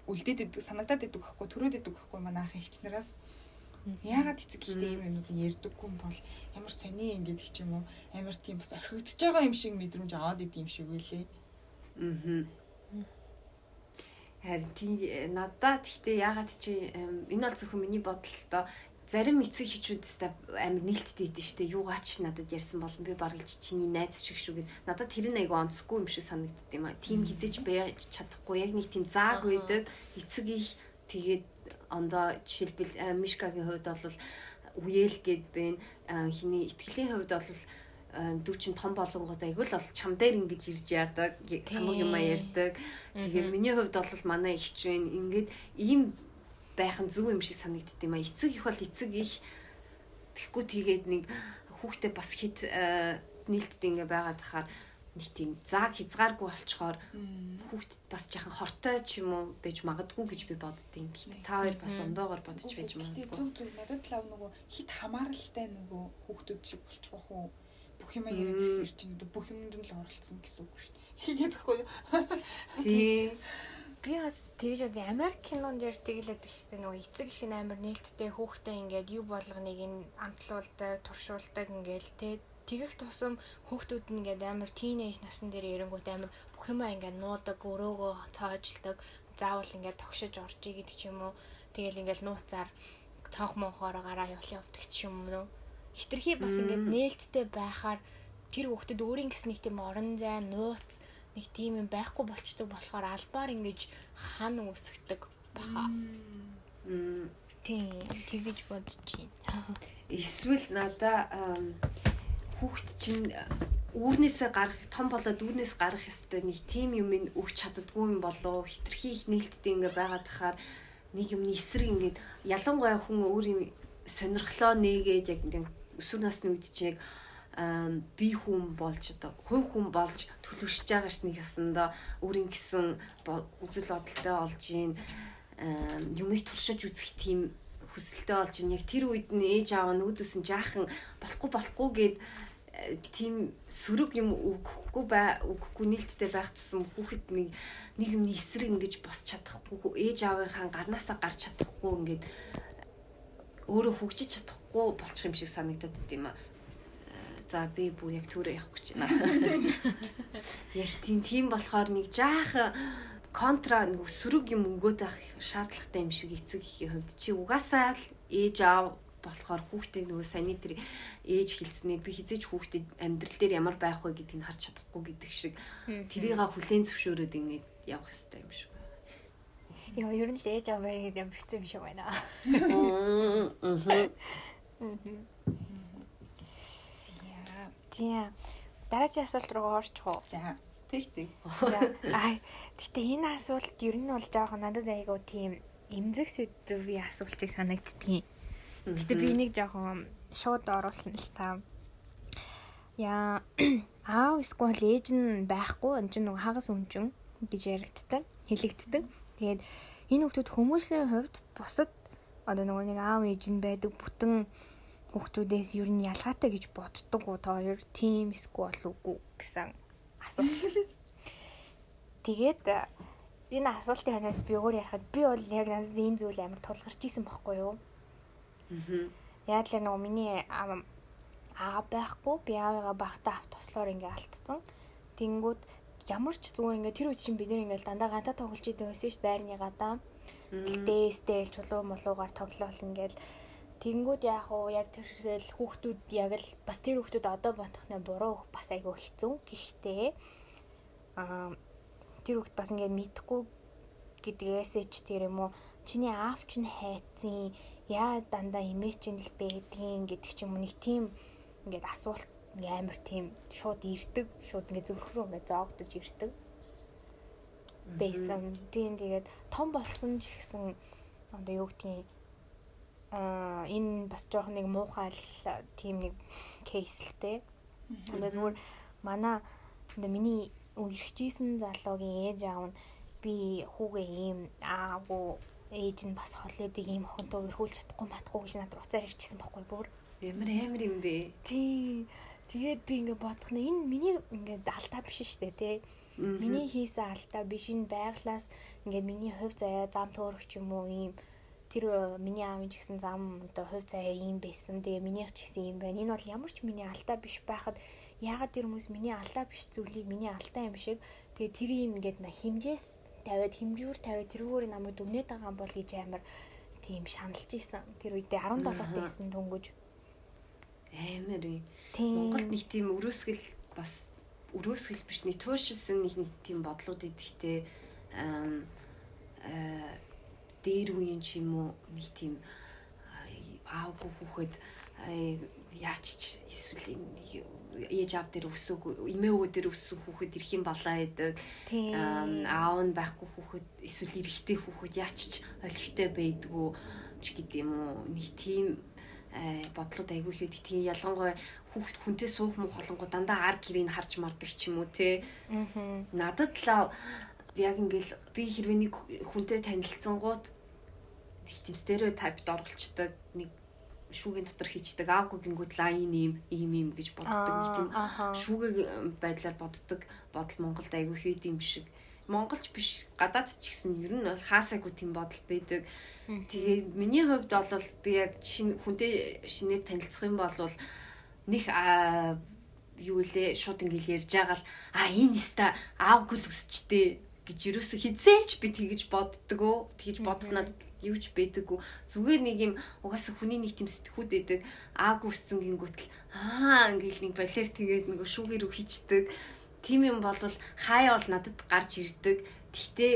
үлдээд идэг санагдаад идэг байхгүй төрөөд идэг байхгүй манай ах ихчнараас яагаад эцэг ихтэй юм юмнуудыг ярьдаггүй юм бол ямар сони юм гэдэг ч юм уу? Амар тийм бас орхигдож байгаа юм шиг мэдрэмж аваад идэм шиг үлээ. Аа. Харин тийм надад гэхдээ ягаад чи энэ бол зөвхөн миний бодлоо зарим эцэг хичүүдтэй амар нээлттэй идэв штэ. Юугаач надад ярьсан болон би бараг л чиний найз шиг шүү гэд. Надад тэр нь айгу онцгүй юм шиг санагдд юм а тийм хизэж байж чадахгүй. Яг нэг тийм зааг үйдэд эцэг их тэгээд ондоо жишээлбэл э, мишкагийн хувьд бол үеэл гэд бэн хиний итгэлийн хувьд бол дүү чин том болонгууд айгүй л бол чам дээр ингэж ирж яадаг хамаг юм ярьдаг. Тэгээ миний хувьд бол манай ихч вэ ингээд ийм байх нь зөв юм шиг санагдд юм а. Эцэг их бол эцэг их тэгэхгүй тэгээд нэг хүүхдээ бас хит э, нээлттэй ингээ байгаад тахаар нэг тийм зааг хязгааргүй болчхоор хүүхдэд бас яхан хортой ч юм уу байж магадгүй гэж би боддtiin. Гэхдээ та хоёр бас ондоогоор бодож байж Гэтэ магадгүй. зүг зүг надад лав нөгөө хит хамааралтай нөгөө хүүхдүүд шиг болчих واخ уу. Бүх юм яриад ирэх чинь бүх юмд нь л оролцсон гэсэн үг шүү дээ. Хийгээд байхгүй юу? Тий. Би бас тэгж бод Америк кинонд шүү дээ нөгөө эцэг их нь амар нээлттэй хүүхдээ ингээд юу болгоныг нь амтлуулдаг, туршуулдаг ингээл те тэгэх тусам хүүхдүүд нь ингээд амар тийнейж насан дээр эрэнгүүт амар бүх юмаа ингээд нуудаг, өрөөгөө цоожлдог, заавал ингээд тогшиж орж игээд ч юм уу. Тэгэл ингээд нууцаар цонх монхоор гараа явал явдаг ч юм уу. Хитрхи бас ингээд нээлттэй байхаар тэр хүүхдэд өөрийн гэс нэг тийм орон зай, нууц нэг тийм юм байхгүй болчдөг болохоор албаар ингэж хан үсгдэг баха. Тийм, тэгэж бодож байна. Эсвэл надаа хүүхд чинь үүрнээсээ гарах том болоод үүрнээс гарах ёстой нэг тийм юм өгч чаддгүй юм болоо хитрхи их нээлттэй ингээ байгаад тахаар нэг юмны эсрэг ингээд ялангуяа хүн өөр юм сонирхлоо нээгээд яг ингээ өсвөр насны үед чи яг би хүн болж одоо хувь хүн болж төлөвшөж байгаа ш нэг ёсондоо өөрийн гэсэн үзэл бодолтой олж ийн юмыг туршиж үзэх тийм хүсэлтэй болж ийн яг тэр үед нь ээж аав нь үүдсэн жаахан болохгүй болохгүй гээд э, тийм сөрөг юм өгөхгүй бай өгөхгүй нээлттэй байх тусам хүүхэд нэг нэг юмний эсрэг ингэж босч чадахгүй ээж аавынхаа гарнаасаа гарч чадахгүй ингээд өөрөө хөгжиж чадахгүй болчих юм шиг санагдаад байт юм а. За би бүр яг түрүү явах гэж байна. Яг тийм тийм болохоор нэг жаахан контра нэг сөрөг юм өнгөд авах шаардлагатай юм шиг эцэг ихийн хувьд чи угаасаа л ээж аав болохоор хүүхдээ нөгөө саний тэр ээж хэлснээр би хизээж хүүхдэд амьдрал дээр ямар байх вэ гэдгийг харж чадахгүй гэдэг шиг тэрийга хүлээн зөвшөөрөөд ингээд явах хэрэгтэй юм шиг. Йоо, ер нь л ээж аваа гэдэг юм хэцүү юм шиг байна. За. Тийм. Дараагийн асуулт руу орчих уу? За. Тэгтээ. Аа, гэтээ энэ асуулт ер нь бол жоохон надад айгуу тийм эмзэг сэдвийн асуултыг санагддгийн. Гэтээ би нэг жоохон шууд оруулсан л та. Яа, аав эсвэл ээж нь байхгүй энэ чинь нэг хагас өмчөн гэж яригддаг, хэлэгддэг. Тэгээд энэ хүмүүс хүмүүсийн хувьд бусад одоо нөгөө нэг аав ээж нь байдаг бүтэн хүүхдүүдээс ер нь ялгаатай гэж боддог уу та хоёр тийм эсвэл үгүй гэсэн асуулт. Тэгээд э, энэ асуултын ханаас би өөр ярихад би бол яг надад энэ зүйл амар тулгарч исэн байхгүй юу? Яг л нөгөө миний аа байхгүй би аавыгаа багтаа авт туслаар ингээ алдсан. Тэнгүүд ямар ч зүгээр ингээ тэр үед чинь бид нэр ингээ дандаа гантаа тоглож идэв байсан ш байрны гадаа. Гэтээ стейл чулуу молуугаар тоглоол ингээл Тэнгүүд яах вэ? Яг тэрхэл хүүхдүүд яг л бас тэр хүүхдүүд одоо бодохны буруу бас айгүй хэцүү. Гэхдээ аа тэр хүүхд бас ингээд мэдхгүй гэдгээсээ ч тэр юм уу чиний аав ч нь хайцсан яа дандаа имэж нь л байдгийн гэдэг ч юм уу нэг тийм ингээд асуулт амар тийм шууд ирдэг шууд ингээ зүрх рүү ингээ зоогдож ирдэг байсан тийм тэгээд том болсон ч гэсэн одоо юу гэдгийг аа энэ бас жоох нэг муухай л тийм нэг кейс л те. Тэгээд зүгээр манай энэ миний үргэлжижсэн залуугийн ээж аав нь би хүүгээ ийм аагүй ээж нь бас холиодыг ийм охинтой өрхүүлж чадахгүй матахгүй гэж надад уцаар ирчихсэн байхгүй бүр. Ямар амар юм бэ? Тий. Тэгээд би ингээ бодох нь энэ миний ингээ алдаа биш шүү дээ тий. Миний хийсэн алдаа биш энэ байглаас ингээ миний хувь заяа зам төөрөх ч юм уу ийм тэр э, миний аав ч гэсэн зам одоо хувь заяа ийм байсан. Тэгээ минийх ч гэсэн ийм байна. Энэ бол ямар ч миний алдаа биш байхад яагаад тэр хүмүүс миний алдаа биш зүйлийг миний алдаа юм шиг тэгээ тэр юм ингээд на химжээс тавиад химжүүр тавиад тэрүүгээр намайг дүгнээд байгаа бол гэж амар тийм шаналж исэн. Тэр үедээ 17 байсан дөнгөж. Амар юм. Монголд нэг тийм өрөөсгөл бас өрөөсгөл биш нэг туушилсан нэг тийм бодлууд идэхтэй аа дээр үеийн ч юм уу нэг тийм аавгүй хүүхэд яач ч эсвэл ээж аав дээр өсөг эмээ өвөө дээр өссөн хүүхэд ирэх юм балаа гэдэг аав нь байхгүй хүүхэд эсвэл эрэгтэй хүүхэд яач ч олигтой байдгүй ч гэдэг юм уу нэг тийм бодлууд айгүй их байдаг. Тийм ялангуяа хүүхд хүнтэй суух муу холонгоо дандаа ар гэрийг харж мардаг ч юм уу те. Надад л яг ингээл би хэрвээ нэг хүнтэй танилцсан гууд нэг тийм стереотипд оруулцдаг нэг шүүгийн дотор хийчдэг аагүй гингүүд лайн ийм ийм ийм гэж боддог нэг тийм шүүгийн байдлаар боддог бодол Монголд айгүй хэд юм шиг. Монголч биш гадаад ч гэсэн ер нь бол хаасайгүй тийм бодол байдаг. Тэгээ миний хувьд бол би яг хүнтэй шинээр танилцах юм бол нэг юу лээ шууд ингээл ярьж байгаа л а энэ ста аавгүй л өсчтэй гэж юусоо хизээч би тэгэж боддгоо. Тэгэж бодох надад юу ч байдаггүй. Зүгээр нэг юм угаасаа хүний нэг тийм сэтгхүүд байдаг. Ааг үсцэн гингүүтэл аа ингээл нэг балер тэгээд нэг шүүгээр үхичдэг тийм юм бол хаяа бол надад гарч ирдэг. Гэхдээ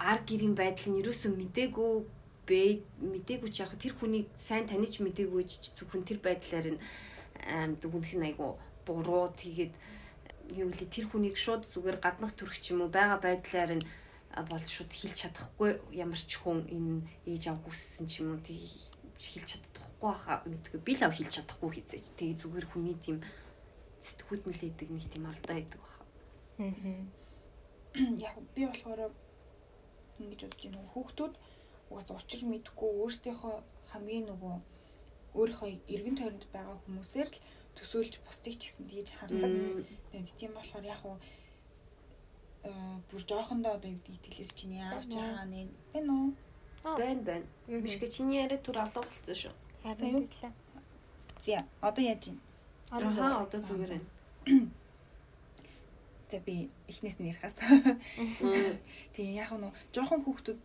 ар гэрийн байдал нь юусоо мдээгүй бэ мдээгүй ч яг тэр хүнийг сайн таних мдээгүй ч зөвхөн тэр байдлаар нь дүгнэх нь айгу буруу. Тэгээд юу гэлээ тэр хүнийг шууд зүгээр гаднах төрөх ч юм уу байгаа байдлаар нь бол шууд хэлж чадахгүй ямар ч хүн энэ ээж авах хүссэн ч юм уу тэг хэлж чадахгүй хаа мэдгүй би л ав хэлж чадахгүй хийзээч тэг зүгээр хүний тийм сэтгүүд нь л идэг нэг тийм алдаа идэг баха. Аа. Яг би болохоор ингэж бодож байна. Хүүхдүүд угаас учир мэдгүй өөрсдийнхөө хамгийн нөгөө өөрийнхөө эргэн тойронд байгаа хүмүүсээр л төсөөлж бусдыг ч гэсэн тэгж хардаг. Тэгээд тийм болохоор яг уу бүр жоохондоо одоо юу гэдэг итгэлээс чиний аав чагаа нэг байна уу? Байн байна. Мишгэ чиний яриа түр алга болсон шүү. Харин тэглээ. За одоо яаж юм? Аа одоо зүгээр байна. За би эхнээс нь ярихаас. Тэгээ яг нь жоохон хүүхдүүд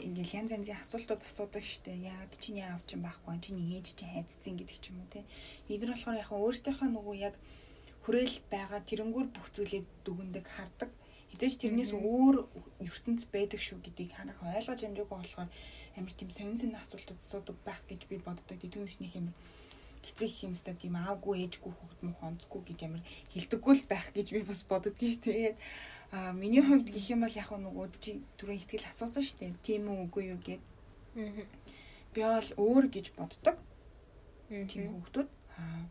ингээл янз янзын асуултууд асуудаг штэ. Яагаад чиний аав чинь байхгүй, чиний ээж чинь хайцсан гэдэг ч юм уу те. Эдгээр болохоор яг өөрсдийнхөө нөгөө яг хүрээл байгаа тэрнгүүр бүх зүйлээ дүгндэг хардаг. Хизээч тэрнээс өөр ертөнц байдаг шүү гэдгийг ханах ойлгож амжаагүй болохоор амар тийм сонин сонин асуултууд асуудаг байх гэж би боддог. Түүнээс нэг юм хэцэг хинстэй тийм аавгүй ээжгүй хүүхд мөх онцгүй гэж амар хилдэггүй л байх гэж би бас боддгийн ш. Тэгээд А миний хувьд гэх юм бол яг нөгөө чи түрүү ихтгэл асуусан шүү дээ. Тийм үү үгүй юу гэд. Би бол өөр гэж боддог. Тийм хүүхдүүд. Аа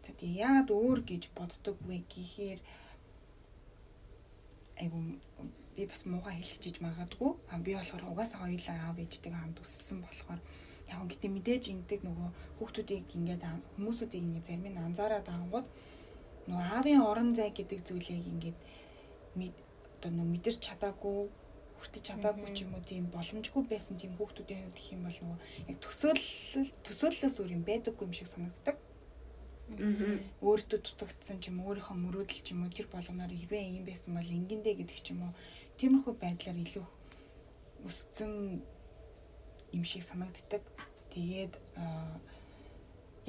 за тэгээ яагаад өөр гэж боддог вэ гэхээр айгу би бас муугаа хэлчихэж магадгүй. А би болохоор угаасаа хоёулаа аав ээжтэйгээ хамт өссөн болохоор яг гэдэг мэдээж ингэдэг нөгөө хүүхдүүдийг ингээд хүмүүсүүдийг ингээд зарим нь анзаараад ангууд нөгөө аавын орон зай гэдэг зүйлийг ингээд одоо нөө мэдэрч чадаагүй хүртэж чадаагүй ч юм уу тийм боломжгүй байсан тийм хүүхдүүдийн хувьд гэх юм бол нөгөө яг төсөөлөл төсөөллөөс өөр юм байдаггүй юм шиг санагддаг. Өөртөө дутагдсан ч юм өөрийнхөө мөрөөдөл ч юм уу тэр болгоноор хэрвээ юм байсан бол ингэндэ гэдэг ч юм уу тиймэрхүү байдлаар илүү өссөн юм шиг санагддаг. Тэгээд аа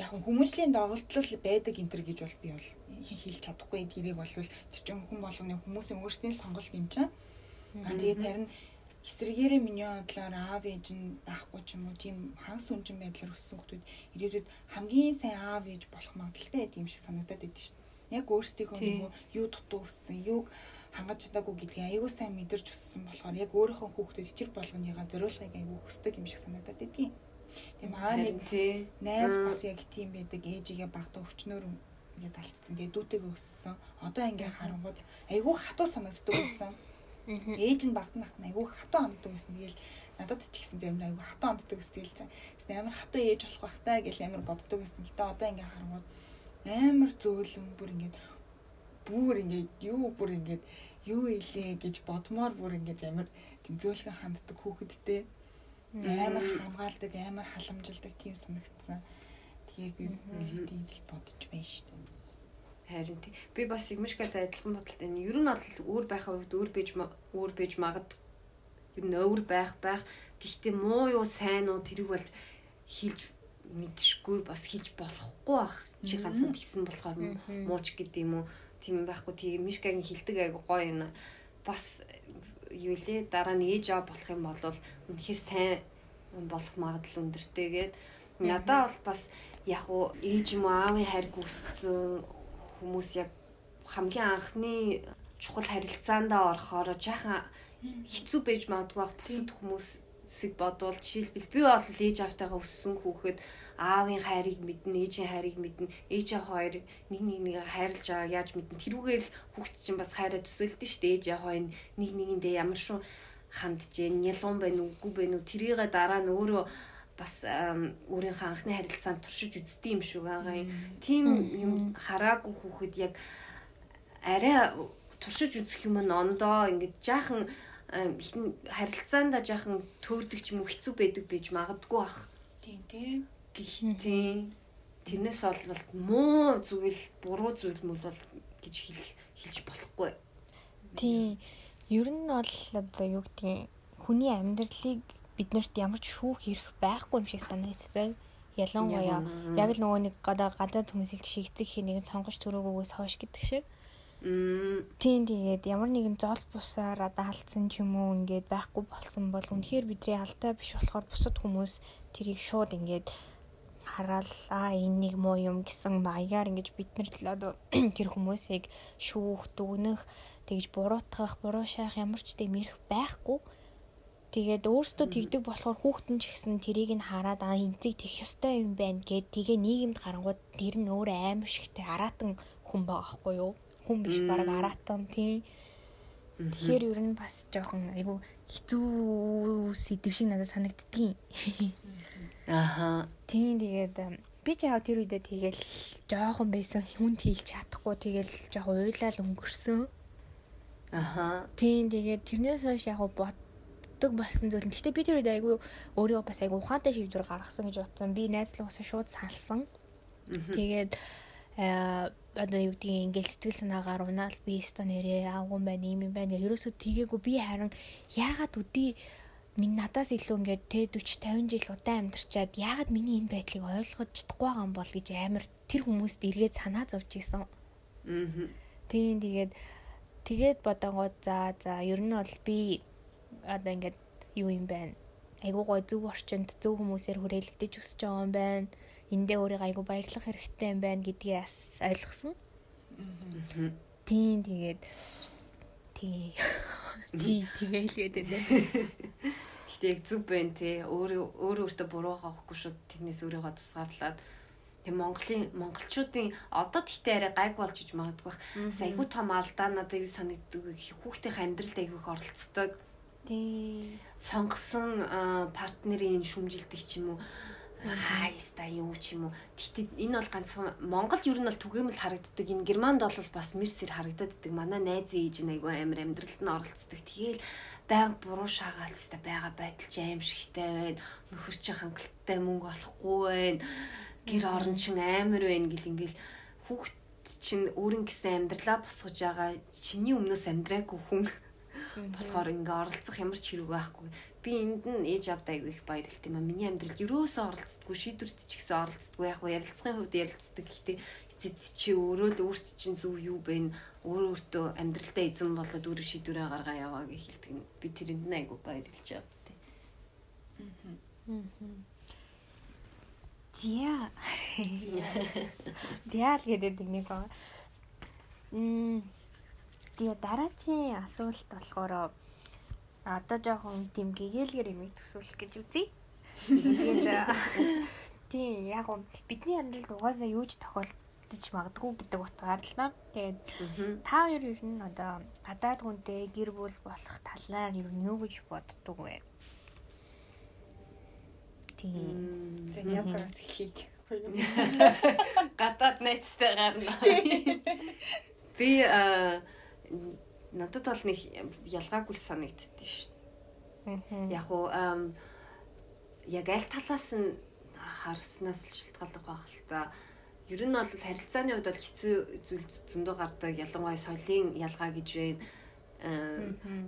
яг хүмүүжлийн доголдол байдаг энэ төр гэж бол би бол хэлж чадахгүй тэрийг бол чинь хүн болгоны хүмүүсийн өөрсдийн сонголт юм чинь. Аа тэгээд харин эсрэгээрээ миний бодлоор аав ээж нь байхгүй ч юм уу тийм хагас үнжин байдлаар өссөн хүмүүс ирээдүйд хамгийн сайн аав ээж болох магадaltaй гэдэг юм шиг санагдаад байдаг шүү дээ. Яг өөрсдийнхөө нөгөө юу дутуу өссөн, юуг хангаж чадаагүй гэдгийг аягүй сайн мэдэрч өссөн болохоор яг өөрийнхөө хүүхдэд тэр болгоныгаа зориулахыг аягүй хүсдэг юм шиг санагдаад байдгийг. Тийм аа нэг найз бас яг тийм байдаг ээжигээ багтаа өвчнөр ингээд алдсан. Тэгээ дүүтэйгээ өссөн. Одоо ингээд харангууд айгүй хатуу санагддаг байсан. Ээж нь багтнах нь айгүй хатуу ханддаг байсан. Тэгээл надад ч гэсэн зарим айгүй хатуу ханддаг байсан. Тэгээл амар хатуу ээж болох бах таа гэж амар боддог байсан. Гэтэ одоо ингээд харангууд амар зөөлөн бүр ингээд бүр ингээд юу бүр ингээд юу илээ гэж бодмоор бүр ингээд амар тийм зөөлхөн ханддаг хүүхэдтэй амар хамгаалдаг амар халамжилдаг тийм санагдсан. Тэгэхээр би нэлээд ижил бодож байна шүү дээ. Харин тий. Би бас Игмишгатай адилхан бодолтой. Ер нь бол өөр байхаа хувьд өөр бийж өөр бийж магад ер нь өөр байх байх. Гэхдээ муу юу сайн уу тэрийг бол хийж мэдшгүй бас хийж болохгүй бах. Чи ганцхан тэгсэн болохоор мууч гэдэг юм уу? Тийм байхгүй. Тийм Мишгагийн хилдэг айгу гоё юм. Бас юу лээ дараа нь ээж аа болох юм бол үнэхээр сайн болох магадлал өндөртэйгээд надаа бол бас яг уу ээж юм аавын хайр гүйцсэн хүмүүс яг хамгийн анхны чухал харилцаандаа орохоор жаахан хэцүү байж магадгүй бах бусад хүмүүсийг бодвол жишээлбэл би бол ээж автайгаа өссөн хүүхэд аавын хайрыг мэднэ, ээжийн хайрыг мэднэ, ээж аваа хоёр нэг нэг нэг хайрлаж байгаа яаж мэднэ. Тэрүүгээр л хүүхд чинь бас хайраа төсөөлдөн шүү дээ. Ээж аваа нэг нэгэндээ ямар шүү хандж, нялуун байна уу, үгүй байна уу, тэрийгээ дараа нь өөрөө бас өөрийнхөө анхны харилцаанд туршиж үздэг юм шүү байгаа юм. Тим юм хараагүй хүүхэд яг арай туршиж үзэх юм нондоо ингээд жаахан харилцаанда жаахан төөрдөг ч юм хэцүү байдаг байж магадгүй бах. Тийм тийм. Гэхдээ тэрнээс бол муу зүйл, буруу зүйл мөл бол гэж хэлэх хэлж болохгүй. Тийм. Ер нь бол одоо юу гэдгийг хүний амьдралыг биднэрт ямар ч шүүх эрх байхгүй юм шиг санагддаг. Ялангуяа яг л нөгөө нэг гадаа гадаад хүмүүсийг шигцэх хий нэгэн сонгож төрөөгөөс хойш гэдэг шиг. Тийм тэгээд ямар нэгэн зол бусаар одоо алдсан ч юм уу ингээд байхгүй болсон бол үнэхээр бидний алдаа биш болохоор бусад хүмүүс тэрийг шууд ингээд хараал аа энэ нэг муу юм гэсэн маягаар ингэж бид нар одоо тэр хүмүүсийг шүүх дүгнэх тэгж буруутгах буруу шаах ямар ч тийм эрх байхгүй Тэгээд өөрөөсөө тэгдэг болохоор хүүхдэн ч гэсэн тэрийг нь хараад аа энтрийг тэгэх ёстой юм байна гэд тэгээ нийгэмд гарангууд тэр нь өөр аим шигтэй аратан хүн байгаа байхгүй юу? Хүн биш баг аратан тий. Тэгэхээр ер нь бас жоохон айгу хэцүү сэдв шиг надад санагддгийн. Аха. Тийм тэгээд би ч яа тэр үедээ тэгэл жоохон байсан хүнд хийлж чадахгүй тэгэл жоохон уйлал өнгөрсөн. Аха. Тийм тэгээд тэрнээс хойш яг бод боддог болсон зүйл. Гэхдээ би тэр үед айгүй өөрийгөө бас айгүй ухаантай шийдвэр гаргасан гэж бодсон. Би найзлуугасаа шууд салсан. Тэгээд э одоо юу гэдгийг ингээл сэтгэл санаагаар унаал би өстө нэрээ аагүй байна юм юм байна. Ерөөсөө тгээгүй би харин яагаад үдий минь надаас илүү ингээд тэ 40 50 жил удаан амьдарчаад яагаад миний энэ байдлыг ойлгож чадахгүй байгаа юм бол гэж амар тэр хүмүүст эргээд санаа зовж исэн. Аа. Тийм тэгээд тэгээд бодонгууд за за ер нь бол би одоо ингээд юу юм байна. Айгуу гой зөв орчинд зөв хүмүүсээр хүрээлэгдэж өсөж байгаа юм байна. Эндээ өөрийгөө айгуу баярлах хэрэгтэй юм байна гэдгийг бас ойлгосон. Тийм тэгээд тий. Тий тэгээл гэдэг нэ. Гэтэ яг зүг байна те. Өөрөө өөрөө өөртөө буруу хаахгүй шүү. Тэрнээс өөрийгөө тусгаарлаад Тэг Монголын монголчуудын одоо тэгтээ арай гайг болж иж магадгүй. Айгуу том алдаа надад юу санагддаг. Хүүхдийн амьдралд айгүйх оролцдог. Тийм. Сонгосон партнерын шүмжилдэг ч юм уу хайста юу ч юм уу. Тэгтээ энэ бол ганцхан Монголд ер нь бол түгээмэл харагддаг. Энэ Германд бол бас мэрсэр харагдаад байдаг. Манай найз ээж нь айгүй амар амьдралд нь оролцдог. Тэгээл байнга буруу шаагаалцтай байгаа байдал ч аимшигтай байна. Нөхөр чинь хангалттай мөнгө олохгүй байна. Гэр орон чинь амар байна гэл ингээл хүүхд чинь өөрийн гэсэн амьдралаа босгож байгаа. Чиний өмнөөс амьдраагүй хүн болохоор ингээ оролцох ямар ч хэрэг байхгүй. Би энд нь ээж авд аягүй их баярлалт юм а. Миний амьдралд ерөөсөө оролцдоггүй, шийдвэрт ч ихсэн оролцдоггүй. Яг нь ярилцлагын хувьд ярилцдаг. Гэхдээ эцэд чи өөрөө л өөрт чинь зөв юу бэ? Өөрөө өөртөө амьдралдаа эзэн болоод өөрөө шийдвэрээ гаргаа яваа гэж хэлдэг. Би тэрэнд нь аягүй баярлж байгаа тий. Зя. Зя л гэдэг нэг байна. Мм Тэгээ дараагийн асуулт болохоор одоо жоохон тийм гэгээлгэр юм төсөөлөх гэж үзье. Тэгээд тийм яг нь бидний амьдралд угаасаа юу ч тохиолдож магадгүй гэдэг утгаар л наа. Тэгээд та хоёр ер нь одоо гадаад хүнтэй гэр бүл болох талаар ер нь юу гэж боддог вэ? Тийм. За явкараас эхлэе. гадаад найзтай гарна. Би аа надад бол нэг ялгаагүй санагддээ шүү. Яг уу яг аль талаас нь харснаас л шалтгаалдаг байх л та. Ер нь бол харилцааны хувьд бол хэцүү зүйл зөндөө гардаг. Ялангуяа соёлын ялгаа гэж байна.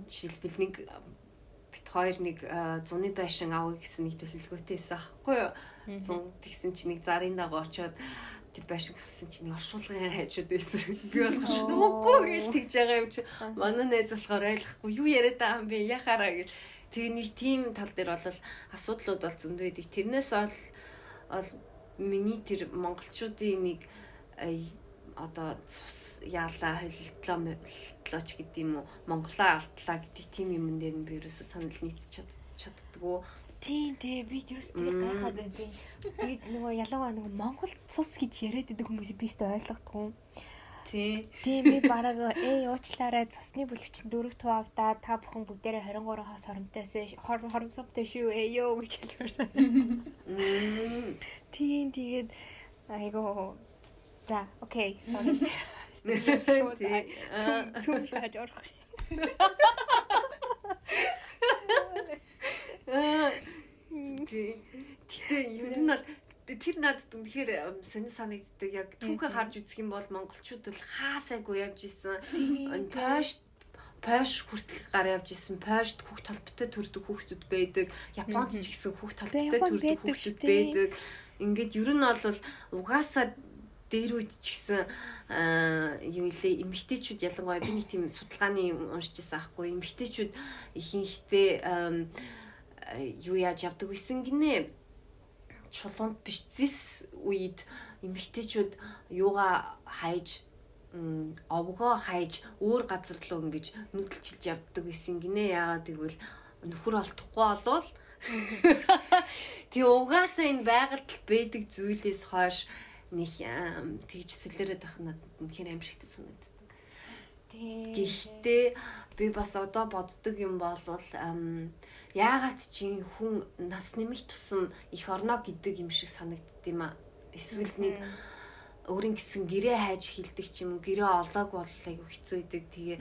Жишээлбэл нэг бит хоёр нэг зуны байшин авъя гэсэн нэг төлөвлөгөөтэйсэн аахгүй юу? Зун тэгсэн чинь нэг зарын дагуу очиод тэр байшин гарсан чинь оршуулгын хайжууд байсан. Би болохоор үгүй гэж тэгж байгаа юм чи. Манай найз болохоор ойлгохгүй юу яриад байгаа юм бэ? Яхаараа гэж. Тэгээ нэг тийм тал дээр бол асуудлууд бол зөндөө идэг. Тэрнээс бол бол миний тэр монголчуудын нэг одоо цус яалаа холилдлоо молилдлоо ч гэдэг юм уу монголоо алдлаа гэдэг тийм юм дээр нь би ерөөсө санал нийцч чаддггүй Тийм тий би юус тэр гайхаад байна. Тэгээд нөгөө ялангуяа нөгөө Монгол цус гэж яриад байдаг хүмүүс би өөртөө ойлгохгүй. Тий. Тийм би бараг ээ уучлаарай цусны бүлэгч дөрөв туваагдаа та бүхэн бүгдээрээ 23 хас хоромтойс хоромсовтой шүү ээ ёо гэж хэлсэн. Тийм тэгээд айгоо за окей. Тий. Түм шааж орох. Гэтэ ер нь бол тэр надад үнэхээр сонир санагддаг. Яг түүхээ харж үзэх юм бол монголчууд бол хаасайгүй явж исэн. Пойш пойш хүртэл гар явж исэн. Пойшд хүүхд толботой төрдөг хүүхдүүд байдаг. Японд ч гэсэн хүүхд толботой төрдөг хүүхдүүд байдаг. Ингээд ер нь бол угаасаа дээр үйт ч гэсэн юу илээ эмгтээчүүд ялангуяа би нэг тийм судалгааны уншиж байсан аахгүй эмгтээчүүд ихэнхдээ юу яаж явдаг байсан гинэ. Чулуунд биш зис үед эмэгтэйчүүд юугаа хайж овгоо хайж өөр газар руу ингэж нүдэлчилж явдаг гэсэн гинэ. Яагаад гэвэл нөхөр олдохгүй болвол Тэгээ угаасаа энэ байгальд байдаг зүйлээс хойш нэг тэгж сүлээрээд ах надад үнэхээр аимшигтай санагддаг. Гэхдээ би бас одоо боддог юм бол яагаад чи хүн нас нэмэх тусам их орно гэдэг юм шиг санагдд юм а. Эсвэл нэг өөрийн гэсэн гэрээ хайж хилдэг ч юм гэрээ олоог бол айгу хэцүү идэг тэгээ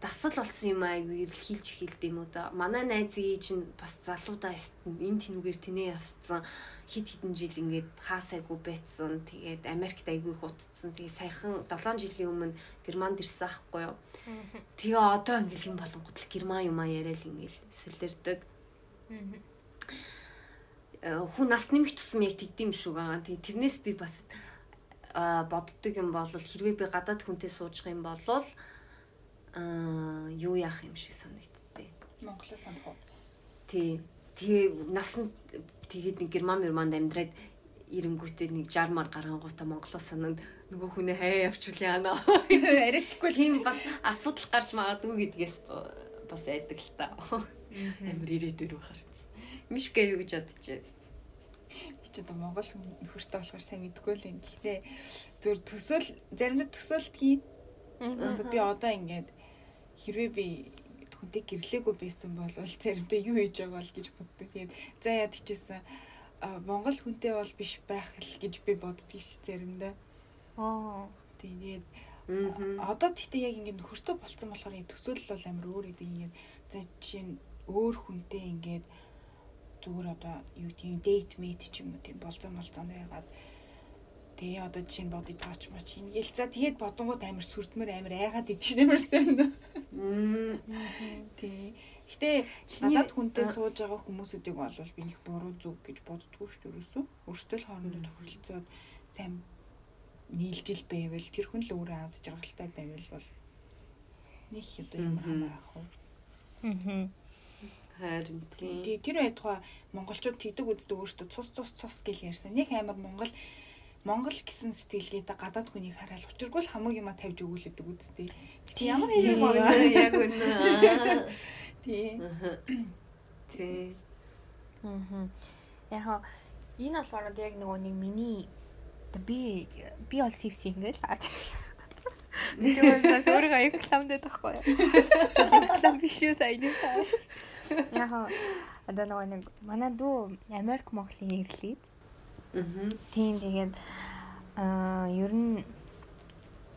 дасал болсон юм айгу ирэлхийлж хэлд юм уу да. Манай найзын ээж нь бас залуудаа энэ тэнүүгээр тэнээ явцсан хит хитэн жил ингээд хаасайгу байцсан тэгээд Америкт айгу их утцсан. Тэгээд саяхан 7 жилийн өмнө Германд ирсэн аахгүй юу? Тэгээ одоо ингээд юм болонгууд л Герман юмаа яриад ингээд сэлэрдэг хүн нас нэмэх тусам яг тэгдэм шүү гаа тэгээд тэрнээс би бас боддог юм бол хэрвээ би гадаад хүнтэй сууж юм бол аа юу яах юм шиг санагдтыг. Монголоо санах уу? Тий. Тэгээ нас нь тэгээд нэг герман германд амьдраад ирэнгүүтээ нэг 60 мар гарангуудаа монголоо санаад нөгөө хүнээ хаяа явуул яана. Арайчлахгүй тийм бас асуудал гарч магадгүй гэдгээс бас айдаг л та. Амар ирээдүйр байхаар шүү. Мишка юу гэж бодчих би ч одоо монгол нөхөртэй болохоор сайн мэдгүй л юм. Гэхдээ зөв төсөөл заримдаа төсөөлтгий. Өөсө би одоо ингээд хэрвээ би хүнтэй гэрлээгүй байсан бол заримдаа юу хийж байгаа бол гэж боддог. Тэгээд за яа тийчээсэн Монгол хүнтэй бол биш байх л гэж би боддог ш заримдаа. Аа. Тэгээд одоо тэгтээ яг ингээд нөхөртөө болцсон болохоор төсөөлөл бол амар өөр идэг ингээд за жишээ нь өөр хүнтэй ингээд зүгээр одоо юу тийм дейт мейт ч юм уу тийм болцоо молцоо байгаад Тэгээ одоо жишээ нь боди таач мач ингээл за тэгээд бодонгууд амар сүрдмөр амар айгаад идэж нэмэрсэн. Тий. Гэтэ надад хүнтэй сууж байгаа хүмүүсүүдийг бол би нэг буруу зүг гэж боддгоо шүү дөрөөсөө. Өөрсдөө л хоорондоо тохиролцоод сайн нийлжил байвал тэр хүн л өөрөө аз жаргалтай байвал бол нэг одоо юм хамаа ах уу. Аа. Харин тийм. Тэр байтугай монголчууд тэгдэг үздэг өөртөө цус цус цус гэж ярьсан. Нэг амар монгол Монгол гэсэн сэтгэлгээтэй гадаад хүнийг хараад учиргүй л хамаг юма тавьж өгүүлэдэг үсттэй. Чи ямар хэрэг байгаа? Яг үнэ. Тий. Тий. Аа. Яг энэ болохоор яг нөгөө нэг миний би би бол сив сингл аа. Тэгээд өөрөө аяг рекламдээд байхгүй юу? Реклам биш үү сайн юм. Яг одоо нэг манай дүү Америк Монголын ирлээд Аа. Тийм тэгээд аа ер нь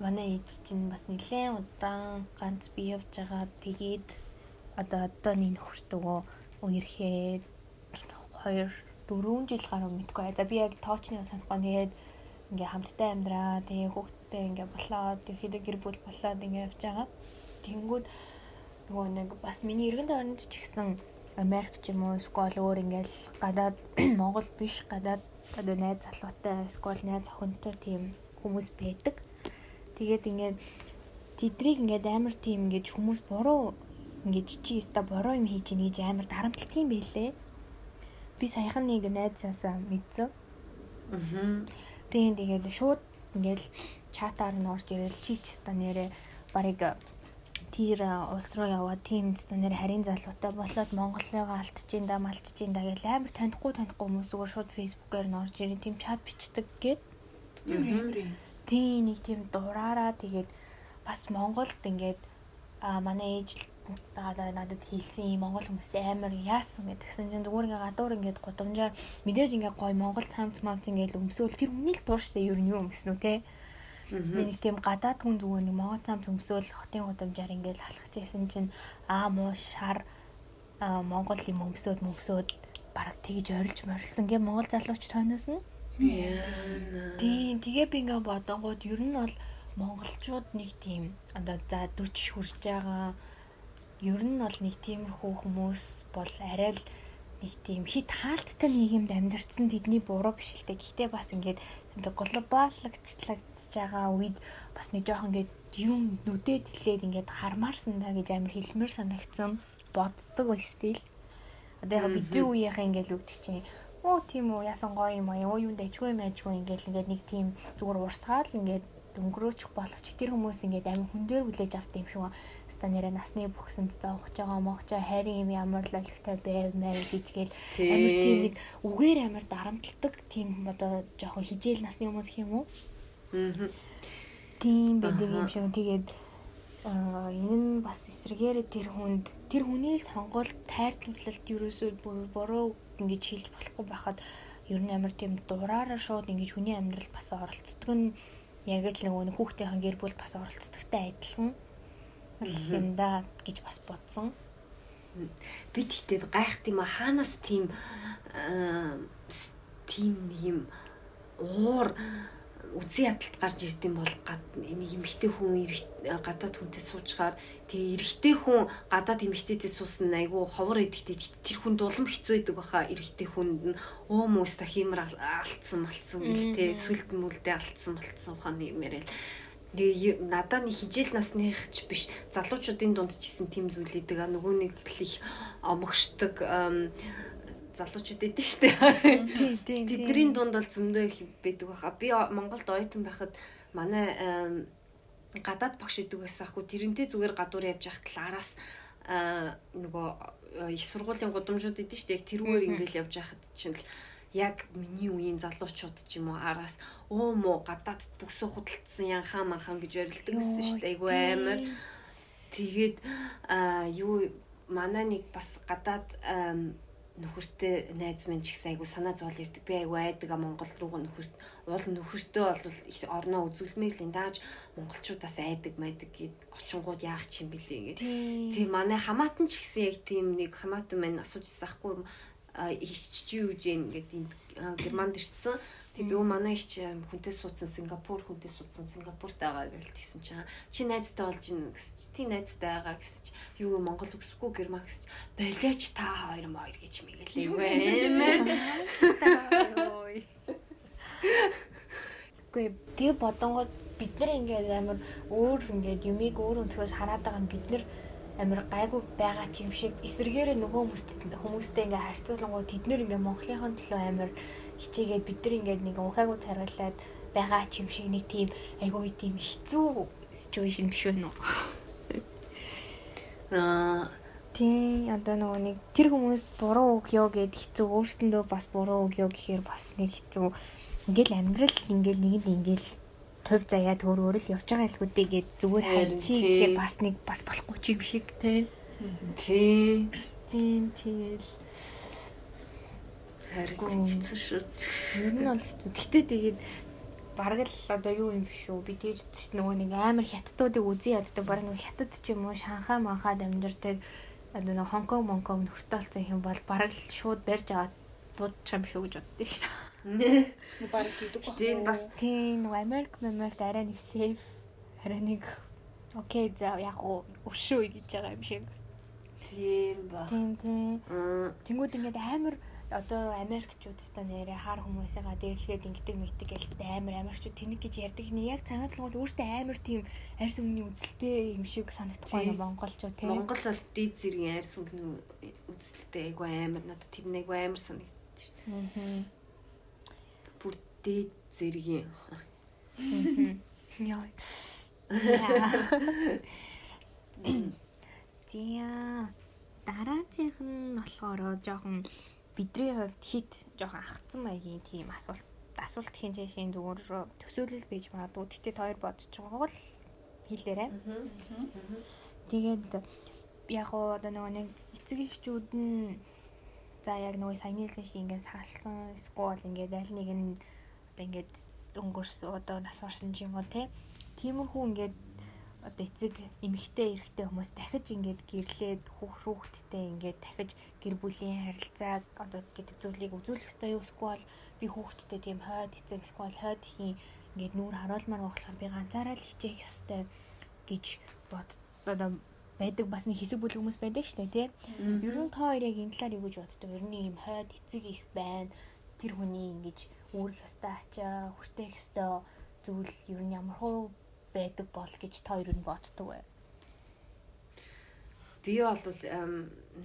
манай ээж чинь бас нэлээд удаан ганц бие явж байгаа. Тэгээд одоо одооний нөхөртөө үерхэд 2 4 жил гаруй мэдгүй. За би яг тоочныг санахгүй тэгээд ингээ хамтдаа амьдраа. Тэгээ хүүхдтэй ингээ болоод ерөөдөө гэр бүл болоод ингээ явж байгаа. Тэнгүүд нөгөө нэг бас миний эргэн тойронд ч ихсэн Америк ч юм уу эсвэл өөр ингээл гадаад Монгол биш гадаад одоо найз залуутай эсвэл найз охинтой тийм хүмүүс байдаг. Тэгээд ингээд тэдрийг ингээд амар тийм ингээд хүмүүс буруу ингээд чи өста буруу юм хийж ийн гэж амар дарамтлагдаг юм байлээ. Би саяхан нэг найзаасаа мэдсэн. Аа. Тийм тэгээд шууд ингээд чатаар нь орж ирэл чи ч өста нэрэ барыг тэр улс руу яваад тийм өста нэр харийн залуутай болоод Монголыгаа алдчихин да малтчихин да гэж амар танихгүй танихгүй хүмүүсээр шууд фэйсбүүкээр нь орж ирэн тийм чат бичдэг гээд тийм нэг тийм дураараа тэгээд бас Монголд ингээд а манай ээж л надад хэлсэн юм Монгол хүмүүст амар яасан гэдгсэн чинь зүгээр ингээд гадуур ингээд гудамжаар мэдээж ингээд гой Монгол цамц мамц ингээд өмсөөл. Тэр хүний л дур штэ ер нь юу өмснө үү те нэг тийм гадаад хүн зүгээр нэг Монгол цамц өмсөөл хотын гудамжаар ингээд халахж исэн чинь аа муу шар Монгол юм өмсөөд мөмсөөд бараг тэгж орилж морилсан гэ Монгол залууч тойноос нь Тийм тэгээ би ингээ бодонгууд ер нь бол монголчууд нэг тийм одоо за 40 хүрж байгаа. Ер нь бол нэг тиймэрхүү хүмүүс бол арай л нэг тийм хит хаалттай нийгэмд амьдарсан тэдний буруу биш л дээ. Гэхдээ бас ингээд ингээ глобаллагчлагдж байгаа үед бас нэг жоох ингээд юм нүдэд хэлээд ингээд хармаарсан да гэж амар хэлмээр санагдсан боддог байс стил. Одоо яг бидний үеийнхээ ингээд үгдэг чинь Оо тийм үү ясан гоё юм аа. Оо юунд ачгүй мэжгүй ингээл ингээд нэг тийм зүгээр урсгаал ингээд өнгөрөөчих боловч тэр хүмүүс ингээд амин хүн дээр хүлээж авт юм шиг. Хаста нэрэ насны бүхсэнд зоогч байгаа могч хайрын юм ямар л олигтой байв мэй гэжгээл амир тийм нэг үгээр амир дарамтлагдаг тийм одоо жоохон хижээл насны хүмүүс гэх юм уу? Аа. Тийм байдаг юм шиг. Тэгээд энэ нь бас эсрэгээр тэр хүнд тэр хүний сонголт тайр турлалт ерөөсөө буруу ингэж хэлж болохгүй байхад ер нь амар тийм дураараа шууд ингэж хүний амьдрал бас оролцдог нь яг л нөгөө хүүхдийн гэр бүл бас оролцдогтай адилхан юм да гэж бас бодсон. Би тэгтээ гайхт юм а хаанаас тийм тийм нэг юм уур үзэн ядалт гарч ирд юм бол нэг эмэгтэй хүн гадаад хүнтэй суучгаар тэгээ эрэгтэй хүн гадаад эмэгтэйтэй суусан айгу ховор идэхтэй тэр хүнд улам хэцүү байдаг баха. Эрэгтэй хүнд нь өө мөс та хиймэр алдсан малцсан гэл тэ сүлд мүлдээ алдсан малцсан ухааны юмэрэл Тэгээ надаа нэг хижээл насных ч биш залуучуудын дунд ч гэсэн тийм зүйл идэг. А нөгөө нэг их омгшдаг залуучууд эдэн штэ. Тэдний дунд бол зөндөө их байдаг баха. Би Монголд оюутан байхад манай гадаад багш идэг байсан хгүй тэрнтэй зүгээр гадуур явж байхад л араас нөгөө их сургуулийн гудамжууд идэв штэ. Яг тэрүүгээр ингээл явж байхад чинь л яг миний үеийн залуучууд ч юм уу араас өө мó гадаад бүсөө худалдсан янхаа манхан гэж ярилдаг гэсэн штэ. Айгу амар. тэгээд юу манай нэг бас гадаад нөхөртэй найз минь ч гэсэн айгу санаа зовол ирдэг. Би айгу айдаг а Монгол руу нөхөрт уул нөхөртөө бол их орноо үзүүлмээр л энэ дааж монголчуудаас айдаг майдаг гэд очингууд яах ч юм бэлээ гэд. Тийм манай хамаатан ч гэсэн яг тийм нэг хамаатан маань асууж ирсэн ахгүй ичч юу гэж ингээд германд ирсэн. Тэг би манай их хүнтэй суудсан Сингапур хүнтэй суудсан Сингапурт байгаа гэж тэгсэн чинь чи найзтай болж ийн гэсэн чи тий найзтай байгаа гэсэн чи юу Монгол үсэхгүй герман гэсэн чи болооч та хоёр моёр гэж мигэлээ юу амар. Гүй тэг бодонгод бид нар ингээд амар өөр ингээд юмыг өөр өнцгөөс хараад байгаа нь бид нар амир гайгүй байгаа ч юм шиг эсэргээрээ нөгөө хүмүүстэй хүмүүстэй ингээ харьцуулангууд тэд нэр ингээ Монголынхон төлөө амир хичээгээд бид нар ингээ нэг ухаагүй царгалаад байгаа ч юм шиг нэг тийм айгүй тийм хэцүү ситүэйшн биш үү нөө. Аа тий одоо нөгөө нэг тэр хүмүүс буруу ёо гэд хэцүү өөрсөндөө бас буруу ёо гэхээр бас нэг хэцүү ингээл амьдрал ингээл нэгэнд ингээл хувь заяа төр өөр л явж байгаа илгүүд би гээд зүгээр хайчи гэхээр бас нэг бас болохгүй ч юм шиг тий. Тий. Тийм тэгэл Харин хэцүү шүү. Ер нь бол хэцүү. Гэтэ тэгээд бараг л одоо юу юм биш үү? Би тэгж үзэж нөгөө нэг амар хятадуудыг үзий яддаг. Бараг нөгөө хятад ч юм уу Шанхай манхад амьдардаг одоо нөгөө Хонконг Монконг нөхөртөлцсөн юм бол бараг л шууд барьж аваад дуудчих юм шүү гэж боддоо шүү. Нэг баг гэдэг ба. Тийм бас Тийм нөгөө Америк Америк арай нэг сейф арай нэг окей за яг уу өшөө гэж байгаа юм шиг. тийм ба. Тийм тийм. Тэнгүүд ингээд амар одоо Америкчууд та нэрээ хар хүмүүсээгаа дээрлээд ингэдэг мэгдэг гэлстэй амар Америкчууд тэнэг гэж ярьдаг нь яг цагаатлангууд өөртөө амар тийм арьс өмнөний үзэлтэй юм шиг санагдахгүй Тийм. монголчууд тийм. Монгол бол дид зэргийн айр сүнхний үзэлтэй айгу амар надад тэр нэг амар санагдчих. Аа. Бүр дид зэргийн. Яа. Тиа дараачих нь болохоор жоохон бидний хувьд хит жоохон ахцсан маягийн тийм асуулт асуулт хинжээшийн зүгээр төсөөлөл байж магадгүй. Тэгтээ хоёр бодож байгаа л хэлээрэй. Тэгээд яг одоо нөгөө нэг эцэг эхчүүд нь за яг нөгөө саяны хэлсэн шиг ингээд салсан эсвэл ингээд аль нэг нь одоо ингээд өнгөрс одоо нас барсан жингоо те. Тиймэрхүү ингээд одоо эцэг эмэгтэй эрэгтэй хүмүүс дахиж ингээд гэрлээд хүүх хүүхдтэй ингээд дахиж гэр бүлийн харилцааг одоо гэдэг зүйлийг үзүүлэх ёстой юу эсвэл би хүүхдтэй тийм хойд эцэг эсвэл хойд ихийн ингээд нүүр харуулмаар болохоор би ганцаараа л хичээх ёстой гэж бод одоо байдаг бас нэг хэсэг бүлэг хүмүүс байдаг шүү дээ тий. Ер нь та хоёр яг энэ талаар юу гэж боддог? Ер нь ийм хойд эцэг их байна. Тэр хүний ингэж үүрэх ёстой ачаа, хүртэх ёстой зүйл ер нь ямар хуу байдаг бол гэж та хоёр нь боддог бай. Би бол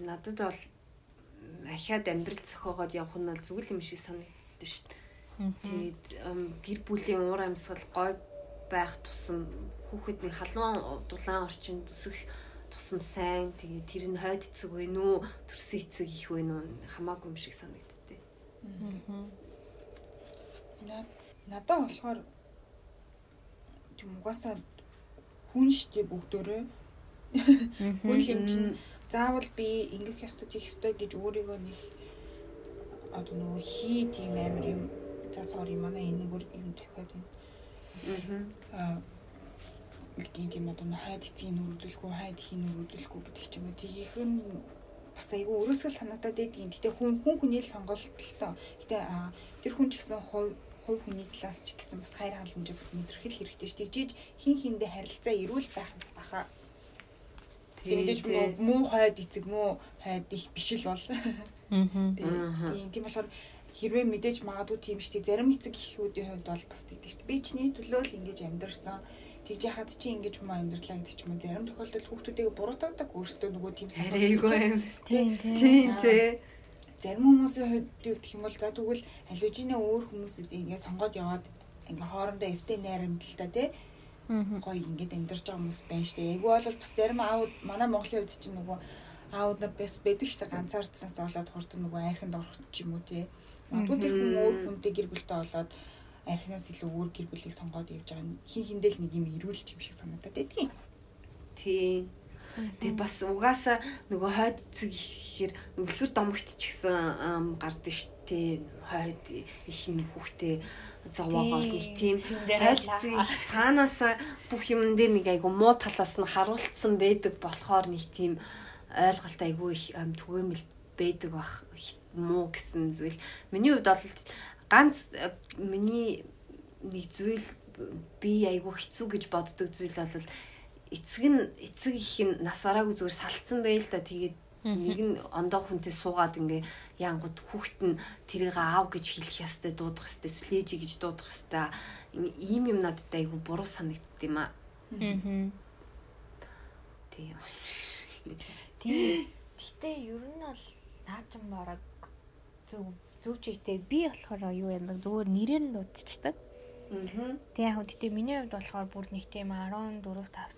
надад бол ахиад амьдрал зохиогоод явах нь бол зүгэл юм шиг санагддаг шүү дээ. Тэгээд гэр бүлийн уур амьсгал гой байх тусам хүүхэд нэг халуун дулаан орчин төсөх тусам сайн тэгээд тэр нь хойд эцэг вэ нүү төрсөн эцэг их вэ нүү хамаагүй юм шиг санагддаг. На- Надад болохоор тийм угаасаа хүн штэ бүгдөө хүн юм чинь заавал би ингэх ёстой тийх ёстой гэж өөрийгөө нэг одоо нөгөө хий тийм амир юм за sorry манай энэ нэг юм тавиад байна. Аа тийм тийм одоо хайд эцгийн нүр үзүүлэхгүй хайд ихийн нүр үзүүлэхгүй гэдэг ч юм уу тийх нь бас айгүй өрөөсгөл санагдаад байдгийн. Гэтэ хүн хүн хүний л сонголттой. Гэтэ тэр хүн ч гэсэн хувь хувь хүний талаас ч гэсэн бас хайр халамжийг бас мэдрэх л хэрэгтэй шүү. Тэгжиж хин хиндэ харилцаа эрүүл байх баха. Тэгдэж муу муу хойд эцэг муу хойд их биш л бол. Тийм тийм болохоор хэрвээ мэдээж магадгүй тийм шүү. Зарим эцэг эхүүдийн хувьд бол бас тэгдэг шүү. Би чиний төлөө л ингэж амьдэрсэн тэгж яхад чи ингэж хүмүүс амьдралаа гэдэг ч юм уу зарим тохиолдолд хүүхдүүдийг буруутгадаг өөрсдөө нөгөө тийм юм. Тийм тийм. Тийм тий. Зарим хүмүүсийн хувьд гэх юм бол за тэгвэл алижинаа өөр хүмүүсүүд ингэ сонгоод яваад ингээ хоорондоо эвтэй найрамдалтай тий гоё ингээд амьдарч байгаа хүмүүс байна штэ. Эйгүү бол бас зарим аауд манай Монголын хувьд чинь нөгөө аауд нар бас байдаг штэ ганцаардсанаас болоод хурдан нөгөө айханд орох ч юм уу тий. Магадгүй тэр хүн өөр хүнтэй гэр бүлтэй болоод архинаас илүү өөр гэр бүлийг сонгоод явж байгаа нь хин хиндэл нэг юм ирүүлж юм шиг санагдаад байдгийн. Тийм. Тэгээ бас угаасаа нөгөө хойд эцэг ихээр нүглэр домогт ч гэсэн ам, гардаг штэ. Хойд их юм хүүхдээ зовоогоо нэг тийм хойд эцэг их цаанаасаа бүх юм дээр нэг айгу муу талаас нь харуулсан байдаг болохоор нэг тийм ойлголт айгу их түгээмэл байдаг бах муу гэсэн зүйл. Миний хувьд бол ганц э, миний нэг зүйл би айгу хэцүү гэж боддог зүйл бол эцэг нь эцэг их нь нас бараагүй зүгээр салцсан байл та тэгээд нэг нь ондоо хүнтэй суугаад ингээ янгууд хүүхэд нь тэрийг аав гэж хэлэх ёстой дуудах ёстой сүлээжи гэж дуудах ёстой. Ийм юм надад айгу буруу санагдд юм аа. Тийм Тийм. Гэтэ ер нь бол наачан бараг зөв зөв чигтэй би болохоор юу юм бэ? Зүгээр нэрээр нь дуудчихдаг. Тэг яг гэтээ миний хувьд болохоор бүр нэг тийм 14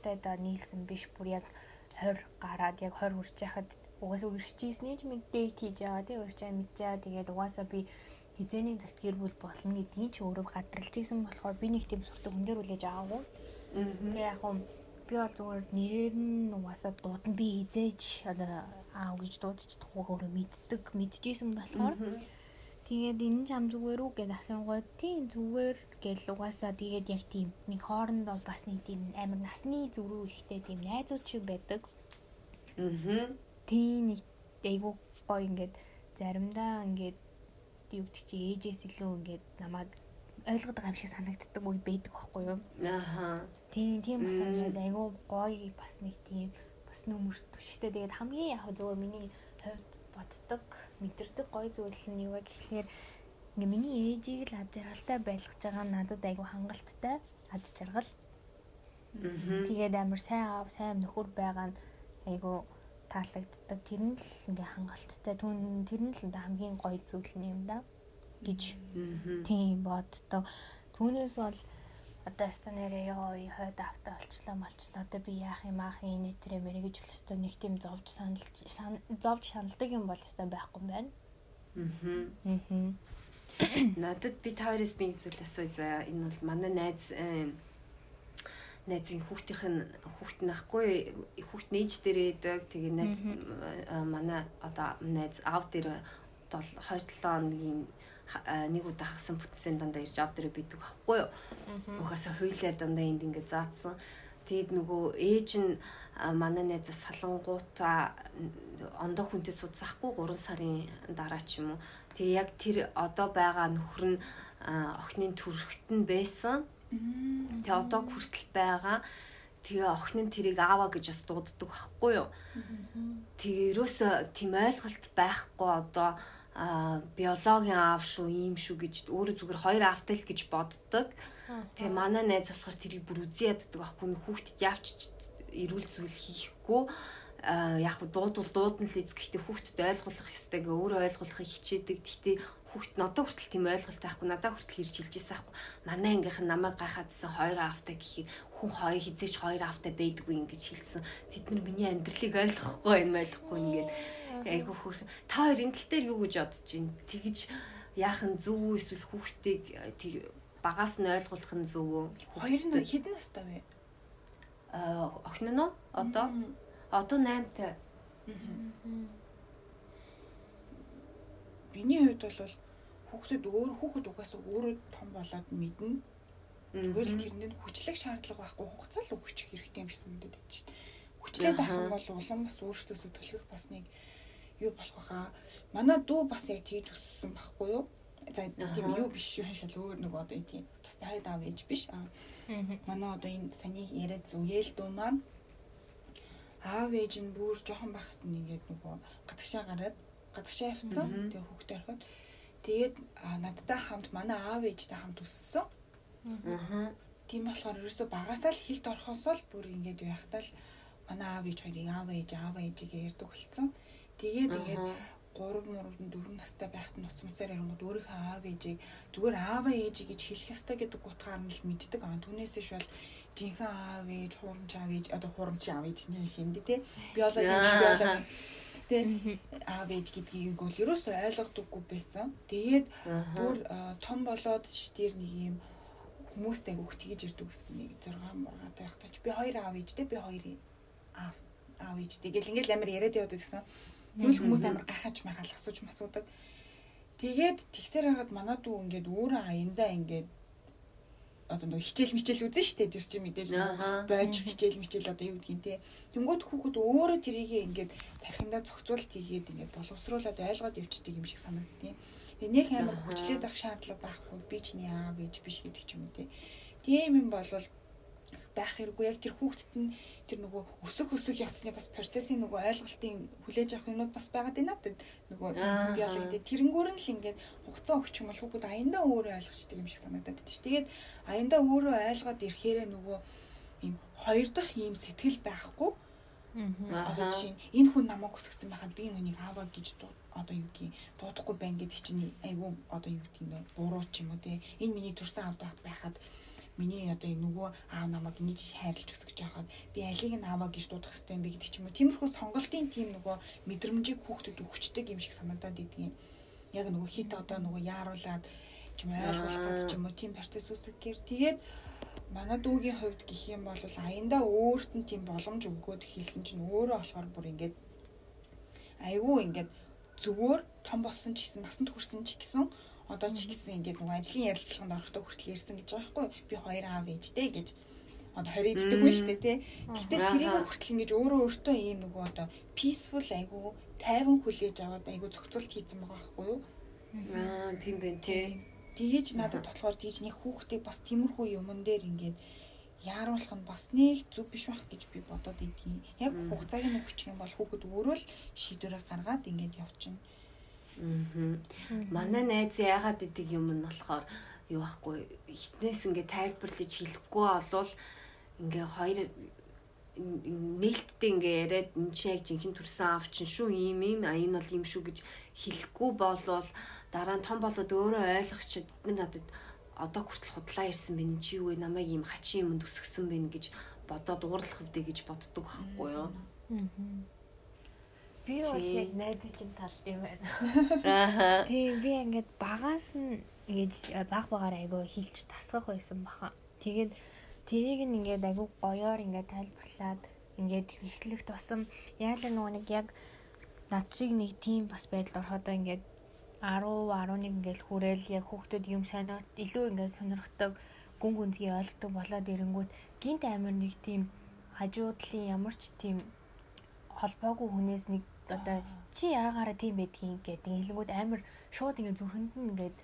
5 таа нийлсэн биш. Бүр яг 20 гараад яг 20 хүрч яхад угаасаа үргэлжчихсэн ч мэдээ хийж байгаа тий үргэлж мэдчихээ тэгээд угаасаа би хизээний цагт гэр бүл болно гэдгийг ч өөрөө гадралж исэн болохоор би нэг тийм суртаг хүн дээр үлээж аваагүй. Тэгээ яг хөө би бол зүгээр нэрээр нь угаасаа дуудана би хизээч одоо аав гэж дуудчихдаг өөрөө мэддэг мэдчихсэн болохоор Тэгээд энэ ч ам зүгээр үү гэж асуунгууд тийм зүгээр гэл угаасаа тэгээд яг тийм нэг хоорондоо бас нэг тийм амар насны зүрүү ихтэй тийм найзууд шиг байдаг. Аа. Тийм нэг айгуу гоё ингээд заримдаа ингээд юу гэдэг чи ээжээс илүү ингээд намайг ойлгодог юм шиг санагддаг үе байдаг байхгүй юу? Аха. Тийм тийм болохоор ингээд айгуу гоё бас нэг тийм бас нөмөр төшигтэй тэгээд хамгийн яг зөвөр миний хувьд боддог мэдэрдэг гоё зүйл нь юу вэ гэхлээр ингээ миний ээжийг л аз жаргалтай байлгаж байгаа нь надад айгу хангалттай аз жаргал. Тэгээд амар сайн аав, сайн нөхөр байгаа нь айгу таалагддаг. Тэр нь л ингээ хангалттай. Түн тэр нь л хамгийн гоё зүйл нь юм да гэж тийм боддог. Түүнээс бол одоо станараа ёо хойд автаа олчлоо малчлаа одоо би яах юм аах энэ тэр мэрэ гэж өстөө нэг тийм зовж санал зовж шаналдаг юм бол өстөө байхгүй юм байна. Аа. Надад би та хоёроос нэг зүйл асууя заяа. Энэ бол манай найз найзын хүүхдийнх нь хүүхд нахгүй хүүхд нээж дээр байдаг. Тэгээ найз манай одоо найз аав дээр 2 7 хоногийн нэг удаа хагсан бүтсэн дандаа ирж дээр бидэг байхгүй юу. Угаасаа хуйлаар дандаа энд ингээд заацсан. Тэгэд нөгөө ээж нь манай найзаас салангуута ондоо хүнтэй судсахгүй 3 сарын дараа ч юм уу. Тэгээ яг тэр одоо байгаа нөхөр нь охины төрхт нь байсан. Тэгээ одоо хүртэл байгаа. Тэгээ охин нь тэрийг аава гэж бас дууддаг байхгүй юу. Тэгээ ерөөсөө тийм ойлголт байхгүй одоо биологийн аав шүү, ийм шүү гэж өөрөө зүгээр хоёр аавтай л гэж боддог. Тэгээ манай найз болохоор тэрийг бүр үзий яддаг байхгүй хүүхдэд явчих эрүүл зүйл хийхгүй яг дуудвал дуудна л эз гэхдээ хүүхдэд ойлгуулах ёстой гэ өөрөө ойлгуулахыг хичээдэг. Гэхдээ хүүхд одоо хүртэл тийм ойлголт байхгүй надад хүртэл ирж хэлж ирсэн байхгүй. Манай ангийнх нь намайг гайхаадсан хоёр аавтай гэхээр хүн хоёр хизээч хоёр аавтай байдгүй ингэж хэлсэн. Тэд нар миний амьдралыг ойлгохгүй юм ойлгохгүй ингээд айгу хөрх. Та хоёр энэ тал дээр юу гэж бодож байна? Тэгж яах нь зөв үү эсвэл хүүхдийг багаас нь ойлгуулах нь зөв үү? Хоёр нь хэдэн настай вэ? Аа охин нь одоо Одоо 8-тай. Биний хувьд бол хүүхдэд өөр хүүхэд угаасаа өөрөө том болоод мэднэ. Тэгвэл тэрнээ хүчлэг шаардлага байхгүй хугацаа л өгч хэрэгтэй юм шиг санагдаад байна шүү дээ. Хүчлээд авах бол улам бас өөрсдөөсөө түлхэх бас нэг юу болох баха. Манай дүү бас яг тэгж өссөн байхгүй юу? За тийм юу биш шүү шал өөр нэг одоо тийм тустай хайд аав ээж биш. Манай одоо энэ саний яриад зүгээл дүү маань аав ээж нь бүр жоохон байхад нь ингээд нөгөө гадагшаа гараад гадагшаа явцсан. Тэгээ хүүхдээ орхиод тэгээд надтай хамт манай аав ээжтэй хамт өссөн. Аа. Тийм болохоор ерөөсө багасаа л хилд орхосоо л бүр ингээд байхдаа л манай аав ээж хоёрыг аав ээж аав ээжигээ ярьдаг болсон. Тэгээд ингээд 3 3 4 настай байхад нь уц муцаар ярингууд өөрийнхөө аав ээжийг зүгээр аав ээжийг гэж хэлэх ёстой гэдэг утгаар нь л мэддэг. Аа түүнээсээ шал жинхэнэ аав ээж, хуурамч аав ээж, одоо хуурамч аав ээж нэ шимдэ те. Биологи биологи Тэ аав ээж гэдгийг бол ерөөсөй ойлгодоггүй байсан. Тэгээд бүр том болоод ш тэр нэг юм хүмүүстэй өөх тгийж ирдэг гэсэн нэг 6 мургаа байхдаа ч би хоёр аав ээжтэй би хоёр аав аав ээжтэй гэл ингээл амар яриад яваад байсан. Тэгвэл хүмүүс амар гахаж махал асууж масуудаг. Тэгээд тэгсээр хагаад манай дүү ингээд өөрөө аяндаа ингээд одоо нэг хичээл мичээл үзэн штэ тэр чинь мэдээж бойж хичээл мичээл одоо юу гэдгийг те тэнгуут хүүхэд өөрөө тэрийг ингээд тархиндаа зохицуулт хийгээд ингээд боловсруулад ойлгоод явчихдаг юм шиг санагдтiin. Тэгээ нэг амар хүчлээд авах шаардлага байхгүй би чиний аав ээж биш гэдэг ч юм те. Тийм юм болвол байх хэрэггүй. Яг тэр хүүхдэд нь тэр нөгөө өсөх өсөх явцны бас процессын нөгөө ойлголтын хүлээж авах юмуд бас байгаад байна гэдэг нөгөө биологид тэрнгүүр нь л ингээд хугацаа өгч юм бол хүүхд аяндаа өөрөө ойлгочтой юм шиг санагдаад байна. Тэгээд аяндаа өөрөө ойлгоод ирэхээрээ нөгөө ийм хоёр дахь ийм сэтгэл байхгүй. Одоо жишээ нь энэ хүн намайг хүсгсэн байхад би нүнийг ааваа гэж одоо юу гэх дуудахгүй байна гэдэг чинь айгүй одоо юу нь буруу ч юм уу те. Энэ миний төрсэн аавдаа байхад миний одоо нөгөө аав намайг нэг хайрлаж өсгөж байхад би алийг нь ааваа гэж дуудах хэрэгтэй юм би гэдэг ч юм уу. Тиймэрхүү сонголтын тийм нөгөө мэдрэмжийг хүүхдэд өгчдөг юм шиг санагдаад идэв. Яг нөгөө хит одоо нөгөө яаруулад ч юм ойлгуулах гэж ч юм уу тийм процесс үүсгэхээр тэгээд манай дүүгийн хувьд гэх юм бол аяндаа өөрт нь тийм боломж өгөөд хэлсэн чинь өөрөө болохоор бүр ингээд айгүй ингээд зүгээр том болсон ч гэсэн насанд хүрсэн ч гэсэн одоо ч гэсэн ингээд нөгөө ажлын ярилцлаганд орохдоо хүртэл ярьсан гэж байгаа байхгүй би хоёр аав ээжтэй гэж одоо 20 эддэг хүн шүү дээ тий. Гэхдээ тэрийг хүртэл ингэж өөрөө өөртөө ийм нөгөө одоо peaceful айгу тайван хүлээж аваад айгу зөвхөлт хийсэн байгаа байхгүй юу? Аа тийм байх тий. Тэгэж надад болохоор тэгж нэг хүүхдийг бас тиймэрхүү юмн дээр ингээд яаруулах нь бас нэг зүг биш байх гэж би бодоод идэв. Яг хугацааг нь өгчих юм бол хүүхэд өөрөө л шийдвэрээ гаргаад ингээд явчихна. Аа. Манай найз яагаад идэг юм нь болохоор юу байхгүй хитнээс ингээ тайлбарлаж хэлэхгүй болвол ингээ хоёр нээлттэй ингээ яриад энэ чинь яг жинхэнэ төрсэн аав чинь шүү ийм ийм а энэ бол ийм шүү гэж хэлэхгүй болвол дараа нь том болоод өөрөө ойлгочиход бид надад одоо хүртэл худлаа ирсэн байна. Чи юу вэ? Намайг ийм хачин юмд өсгсөн байна гэж бодоод уурлах өвдөө гэж боддог байхгүй юу би бол яг найдаж чинь талд юм байна. Аа тийм би ингээд багаас нь ингэж баг багаар айгөө хилж тасгах байсан баха. Тэгээд тэрийг нь ингээд айгүй гоёор ингээд тайлбарлаад ингээд ихлэх тусам яалаа нөгөө нэг яг над шиг нэг тийм бас байдал ороход ингээд 10 11 ингээд хүрээл яг хүүхдүүд юм санаад илүү ингээд сонирхдаг гүн гүнзгий ойлгодог болоод ирэнгүүт гинт амир нэг тийм хажуудлын ямар ч тийм холбоогүй хүнээс нэг одоо чи яагаараа тийм байдгийг гэдэг хэлгүүд амир шууд ингээд зүрхэнд нь ингээд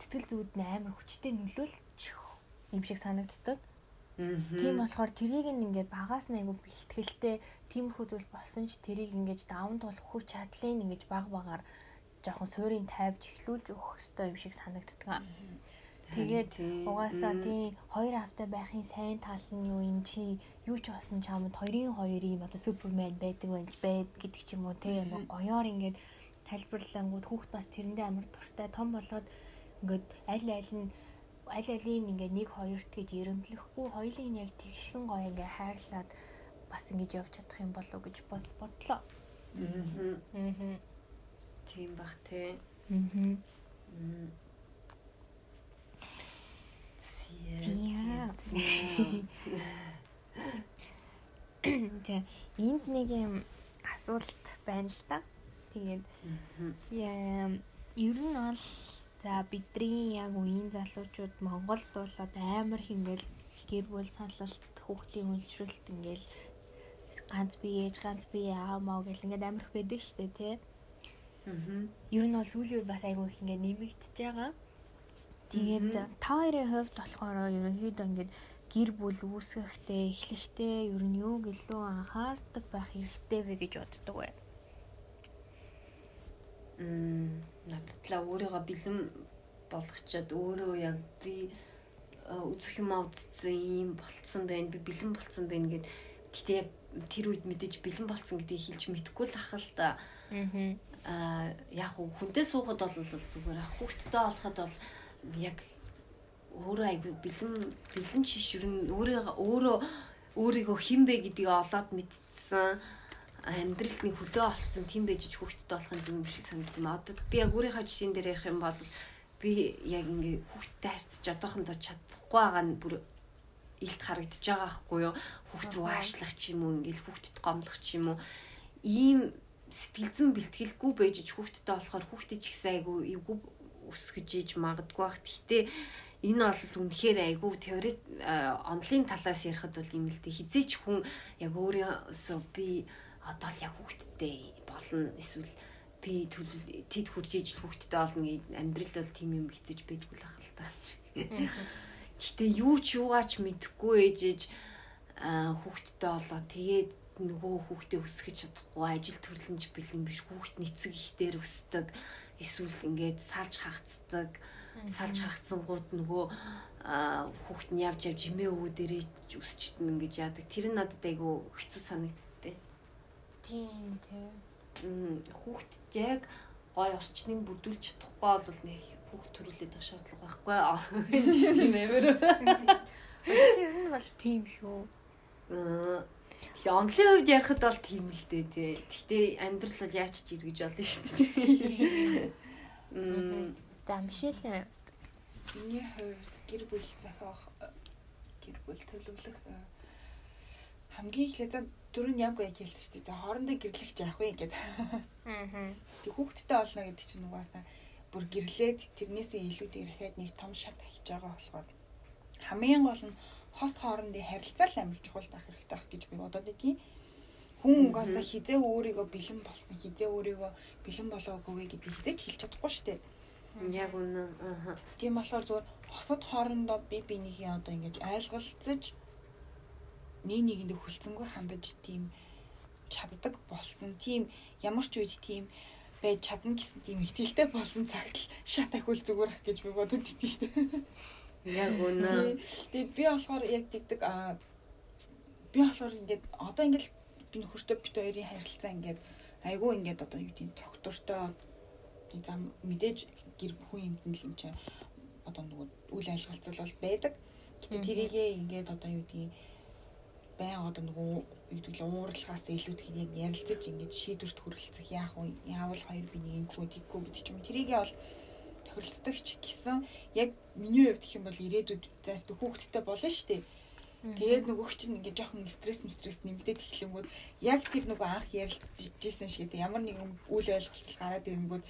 сэтгэл зүйд нь амар хүчтэй нөлөөлч юм шиг санагддаг. Тийм болохоор тэрийг ингээд багаас нь айгу бэлтгэлтэй тиймэрхүү зүйл болсон ч тэрийг ингээд даван туулах хүч чадлын ингээд баг багаар жоохон суурийн тайвж эхлүүлж өгөх хэрэгтэй юм шиг санагддаг. Тэгээд угаасаа тийм хоёр хавтаа байхын сайн тал нь юу юм чи юу ч болсон чамд хоёрын хоёр юм одоо супермен байдаг байж байд гэдэг ч юм уу тийм амар гоёор ингээд тайлбарлангууд хүүхд бас тэрэндээ амар дуртай том болоод ингээд аль аль нь аль алийн ингээ нэг хоёрт гэж эрэмблэхгүй хоёлын яг тэгшгэн гоё ингээ хайрлаад бас ингэж явж чадах юм болов гэж бас бодлоо. Аа. Аа. Тийм бах тий. Аа. Тэ энд нэг юм асуулт байна л да. Тэгээд яа ер нь бол За бидний яг үеийн залуучууд Монголд болоод амар хингээл гэр бүл саналт хүүхдийн үйлчлэлт ингээл ганц бие ээж ганц бие аав маа гэл ингээд амарх байдаг штэ тий. Аа. Ер нь бол сүүлийн үед бас айгүй их ингээд нэмэгдэж байгаа. Тэгээд та хоёрын хувьд болохоор ерөнхийдөө ингээд гэр бүл үүсгэхдээ эхлэхдээ ер нь юу гэлөө анхаардаг байх хэрэгтэй вэ гэж боддог бай. Мм надтлаа өөрийгөө бэлэн болгочоод өөрөө яг би үзэх юм үзсэн юм болцсон байна би бэлэн болцсон байна гэд гэтээ яг тэр үед мэдээж бэлэн болцсон гэдгийг хэлж мэдэхгүй л ах л та аа яг хүнтэй суухад бол зүгээр хүүхдтэй олоход бол яг өөрөө айгүй бэлэн бэлэн чиш юу н өөрийгөө өөрөө өөрийгөө хинбэ гэдгийг олоод мэдсэн амьдралд нэг хөлөө олцсон тийм байж хүүхдтэй болохын зөв юм шиг санагдав юм. Одоо би яг өөрийнхөө жишээн дээр ярих юм бол би яг ингээ хүүхдтэй харьцаж одоохондоо чадахгүй байгаа нь бүр илт харагдаж байгаа байхгүй юу? Хүүхд рүү аашлах ч юм уу, ингээл хүүхдэд гомдох ч юм уу. Ийм сэтгэл зүйн бэлтгэлгүй байж хүүхдтэй болохоор хүүхдээ ч ихсэн айгу эвгүй өсгөж иж магадгүй бах. Гэхдээ энэ бол үнэхээр айгүй теорит онлайн талаас ярихад бол юм л дээ. Хизээч хүн яг өөрөөсөө би одоо л яг хүүхдтэй болно эсвэл би тэд хурж иж хүүхдтэй болно гэж амьдрал бол тийм юм хэцэж байдгүй л ахал та. Гэтэ юу ч юугаач мэдэхгүй ээжэж хүүхдтэй болоо тэгээд нөгөө хүүхдээ өсгөж чадахгүй ажил төрлөнж бэлэн биш хүүхд нэцэг ихтер өсдөг эсвэл ингээд салж хагцдаг салж хагцсангууд нөгөө хүүхд нь явж явж эмээ өвөө дээрээ өсчтэн ингэж яадаг тэр нь надад айгу хэцүү санагд Тийм тийм. Хүүхдэд яг гой орчныг бүрдүүлж чадахгүй бол нэг хүүхд төрүүлээд байх шаардлага байхгүй аа. Тийм амар. Тэр ер нь бол тийм шүү. Аа Тэгээ онлын хувьд ярихад бол тийм л дээ тий. Гэхдээ амьдрал бол яаж ч эргэж болно шүү дээ. Мм за Мишель миний хувьд гэр бүл захиах гэр бүл төлөвлөх хамгийн эхлээд түрүүн ямгүй яг хэлсэн шүү дээ. За хоорондоо гэрлэгч яах вэ гэдэг. Аа. Тэг хүүхдтэй олно гэдэг чинь угаасаа бүр гэрлээд тэрнээсээ илүү дахиад нэг том шат ахиж байгаа болохоор хамгийн гол нь хос хоорондын харилцаа л амар чухал байх хэрэгтэй байх гэж би бодоод байдгийн. Хүн угаасаа хизээ өөрийгөө бэлэн болсон, хизээ өөрийгөө бэлэн болоогүй гэдгийг хизээч хэлж чадахгүй шүү дээ. Яг үнэ. Аа. Тийм болохоор зүгээр хосод хоорондоо би бинийхээ одоо ингэж ойлголцож нэг нэгэндээ хөлцөнгөө хандаж тийм чаддаг болсон. Тийм ямар ч үед тийм байж чадна гэсэн тийм ихтэлтэй болсон цагт шат ахвал зүгээр ах гэж би бодод идэв шүү дээ. Яг үнэ. Тэгээд би болохоор яг тэгдэг аа би болохоор ингээд одоо ингээд би нөхөртөө бит хоёрын харилцаа ингээд айгүй ингээд одоо юу гэдэг доктортой зам мэдээж гэр бүхэн юмд л юм чи одоо нөгөө үйл ажиллагалцал бол байдаг. Гэтэ тэрийгээ ингээд одоо юу гэдгийг баян одоо нөгөө гэдэг л ууралгаас илүүтгэх яг ярилцаж ингээд шийдвэрт хүрэлцэх яах вэ? Яавал хоёр би нэг юм тэггүй гэдэг ч юм. Тэрийгээ бол тохиролцдог ч гэсэн яг миний хувьд гэх юм бол ирээдүйд зайстай хүүхдтэй болно шүү дээ. Тэгээд нөгөөх чинь ингээд жоохон стресс стресс нэмэгдээд эхлэнгүүд яг тэр нөгөө анх ярилцчихсэн шиг ямар нэгэн үйл ойлголцол гараад ирэнгүүд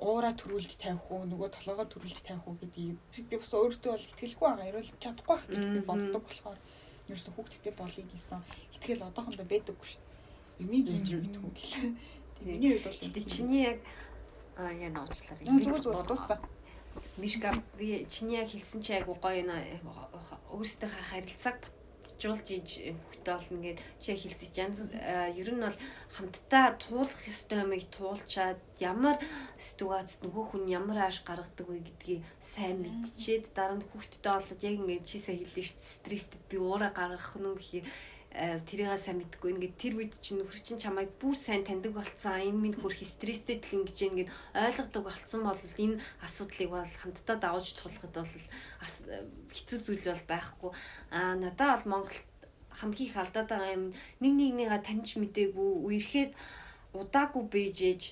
уура төрүүлж тавих уу нөгөө толгоогоо төрүүлж тавих уу гэдгийг би бас өөртөө бол итгэлгүй байгаа. Ерөөл чадахгүй байх гэж би боддог болохоор ерөөсөн хүүхдтэй болъё гэсэн итгэл одоохондоо байдаггүй шүү дээ. Юмыг яаж мэдгүй гэлээ. Миний хувьд бол чиний яг Аа яа нууцлаар. Зүгээр зүгээр дууссан. Мишка би чиний яг хэлсэн чи айгу гоё нэ өөрсдийнхээ харилцааг батжуулж иж хөтө олно гэд чи хэлсэн чи янз ер нь бол хамтдаа туулах ёстой юмыг туулчаад ямар ситуацид нөгөө хүн ямар ааш гаргадаг вэ гэдгийг сайн мэдчихэд дараа нь хүүхдтэй болоод яг ингээд чи сая хэлсэн шүү стресстэй би уураа гаргах нь гэхээр Э, тэрийгээ сайн мэдгүй. Ингээд тэр үед чинь нөхөр чинь чамайг бүр сайн таньдаг болцсон энэ минь хөрх стресстэй тэл ингэж ингээд ойлгодог болцсон бол энэ асуудлыг бол хамтдаа давж тулахад бол э, хэцүү зүйл бол байхгүй. А надад бол Монголд хамгийн их алдаад байгаа юм нэг нэг нэгээ таньж мдээгүй үерхэд удаагүй бэжэж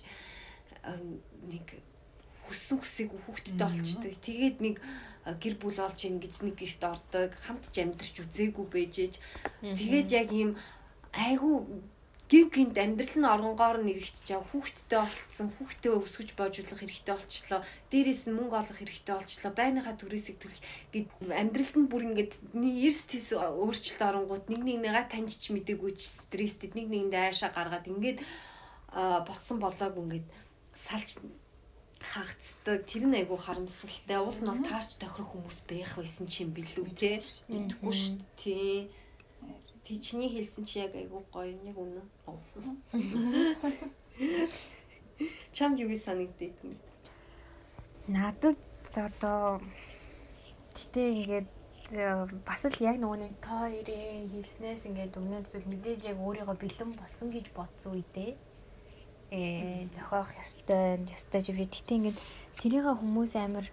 нэг хүссэн хүсээгүй хүүхдтэй болчдөг тэгээд нэг гэр бүл болж ингэж нэг гişт ордог хамт ч амьдарч үзээгүй байжээж тэгээд яг ийм айгүй гин гинт амьдрал нь оронгоор нь эргэжиж яв хүүхдтэй болцсон хүүхдээ өсгөж боожуулах хэрэгтэй болчлоо. Дээрээс нь мөнгө олох хэрэгтэй болчлоо. Байныхаа төрөөсийг төлөх гэд амьдралд нь бүр ингээд эрс тис өөрчлөлт оронгууд нэг нэг нэга таньжч мдэггүй ч стресстэй нэг нэгэндээ айшаа гаргаад ингээд болсон болоог ингээд салж хагацдаг тэр нь айгүй харамсалтай. Уул нь бол таарч тохирох хүмүүс байх байсан ч юм билүү те мэдгүй шүү дээ тий. Тэг чиний хэлсэн чи яг айгүй гоё нэг үнэ. Чамд юу санагддаг юм? Надад одоо гэтээ ингээд э, бас л яг нөгөө нэг та хоёрын хэлснээс ингээд өмнө зүйл мэдээж яг өөрийгөө бэлэн болсон гэж бодсон үедээ э зохиох ёстой ёстой гэж тэгтээ ингээд тэрийг хүмүүс амар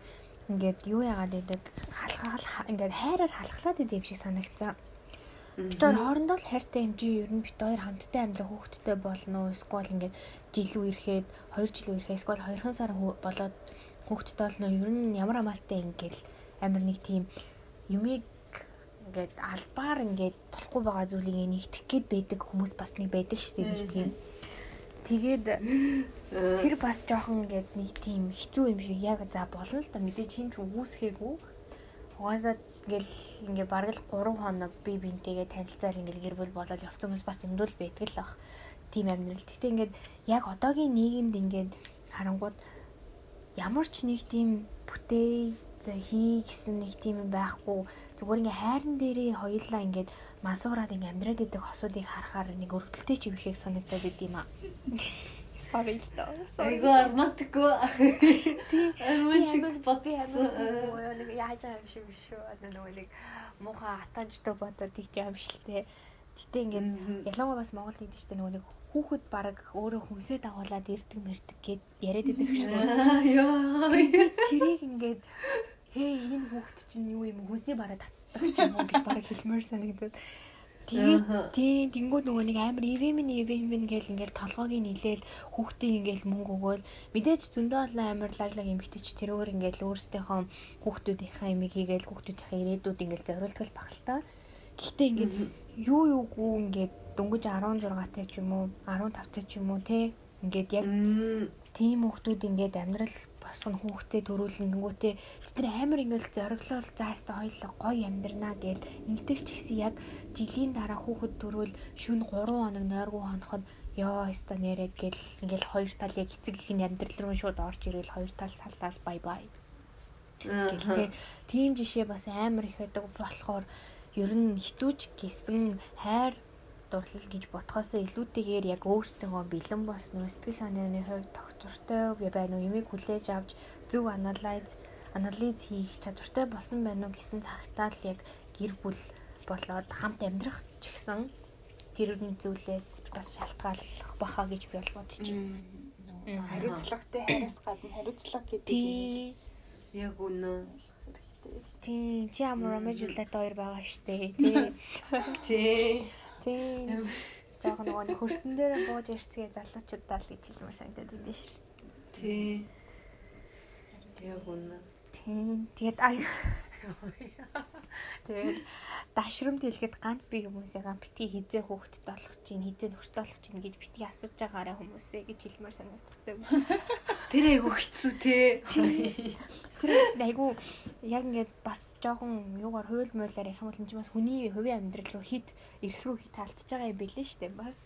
ингээд юу яагаад гэдэг халахал ингээд хайраар халахлаад идэв шиг санагцсан. Бид хоёр хоорондоо л хайртай юм чи ер нь бид хоёр хамтдаа амьдрах хүүхэдтэй болно. Уу эсвэл ингээд жилүү ирэхэд 2 жилүү ирэхэд эсвэл 2 сар болоод хүүхэдтэй болно. Ер нь ямар амаалтай ингээл амар нэг тийм юмыг ингээд албаар ингээд болохгүй байгаа зүйлийг нэгтгэх гээд байдаг хүмүүс бас нэг байдаг шүү дээ тийм Тэгээд тэр бас жоохон ингээд нэг тийм хэцүү юм шиг яг за болно л да мэдээж хин ч үүсгээгүй. Угаасаа ингээл ингээ бараг л 3 хоног би бинтэйгээ танилцаад ингээл гэр бүл болоод явц хүмүүс бас юмдул байдаг л бах. Тийм амьдрал. Гэтэ ингээд яг одоогийн нийгэмд ингээд харангууд ямар ч нэг тийм бүтээ за хий гэсэн нэг тийм юм байхгүй. Зүгээр ингээ хайран дээрээ хоёулаа ингээд мансуураад ингээм амьдраад идэх хосуудыг харахаар нэг өргөдөлтэй ч юм шиг санагдаад байд юм аа. Sorry л доо. Айгу романтикгүй. Романтик бодсон. Нэг яаж юм шиг шүү. Одоо нэг муухай атанчтай бодоод тийч юм шилтэй. Гэтэ ингээд ялангуяа бас Монголд гэдэг чинь нөгөө нэг хүүхэд баг өөрөө хүнсээ дагуулад ирдэг мэрдэг гэд яриад байдаг шүү. Яа. Тэрийг ингээд хээ энэ хүүхэд чинь юу юм хүнсний бараа юм гэж бараг хэлмээр санагдаад. Тэгээд тийм тэнгууд нөгөө нэг амар ивэмэн ивэмэн гэл ингээл толгойг нийлээл хүүхдийн ингээл мөнгө өгөөл. Мэдээж зөндөө олон амар лаглаг эмгтэж тэр өөр ингээл өөрсдийнхөө хүүхдүүдийнхээ эмийг хийгээл хүүхдүүдийнхээ ирээдүйд ингээл зориултгал багталтаа. Гэхдээ ингээд юу юугүй ингээд дөнгөж 16 таа ч юм уу 15 таа ч юм уу те ингээд яг тийм хүүхдүүд ингээд амьдрал босгоно хүүхдээ төрүүлэн нөгөөтэй тэр амар ингээд зориглол заастаа хоёлоо гоё амьдрнаа гэд ингэдэг ч гэсэн яг жилийн дараа хүүхэд төрүүл шүн 3 хоног нойргүй хоноход ёо яста нэрэ гэл ингээл хоёр тал яг эцэг ихийн амьдрал руу шууд орж ирэл хоёр тал саллал бай бай. Гэхдээ тийм жишээ бас амар их байдаг болохоор ер нь хэцүүч гэсэн хайр дурлал гэж бодхоос илүүтэйгээр яг өөртөө бэлэн болсон сэтгэл санааны хувьд тогтвортой байна уу юмыг хүлээж авч зөв анализ анализ хийх чадвартай болсон байна уу гэсэн цагтаа л яг гэр бүл болоод хамт амьдрах ч гэсэн тэр үн зүйлээс бас шалтгааллах баха гэж би бодож байна. Хариуцлагатай хайраас гадна хариуцлага гэдэг юм. Яг үнэ хэрэгтэй. Тийм, чи амар ромежулаад хоёр байгаа штэ. Тийм. Тийм. Тийм. Яг нөгөө хөрсөн дээр бууж ирцгээ залуучуудаа л гэж хэлмээр санагдаад байна шүү. Тийм. Яг үнэ. Тийм. Тэгээд ай. Тэгээд дашрамд хэлэхэд ганц би хүмүүсээгаа битгий хизээ хөөхтд болох чинь хизээ нөхөрт болох чинь гэж битгий асууж байгаараа хүмүүсээ гэж хэлмээр санагддаг. Тэр айгу хэцүү те. Тэр айгу яг ингээд бас жоохон юугаар хууль муулаар ярих юм бол энэ бас хүний хувийн амьдрал руу хит ирэх рүү хит таалтж байгаа юм билээ шүү дээ бас.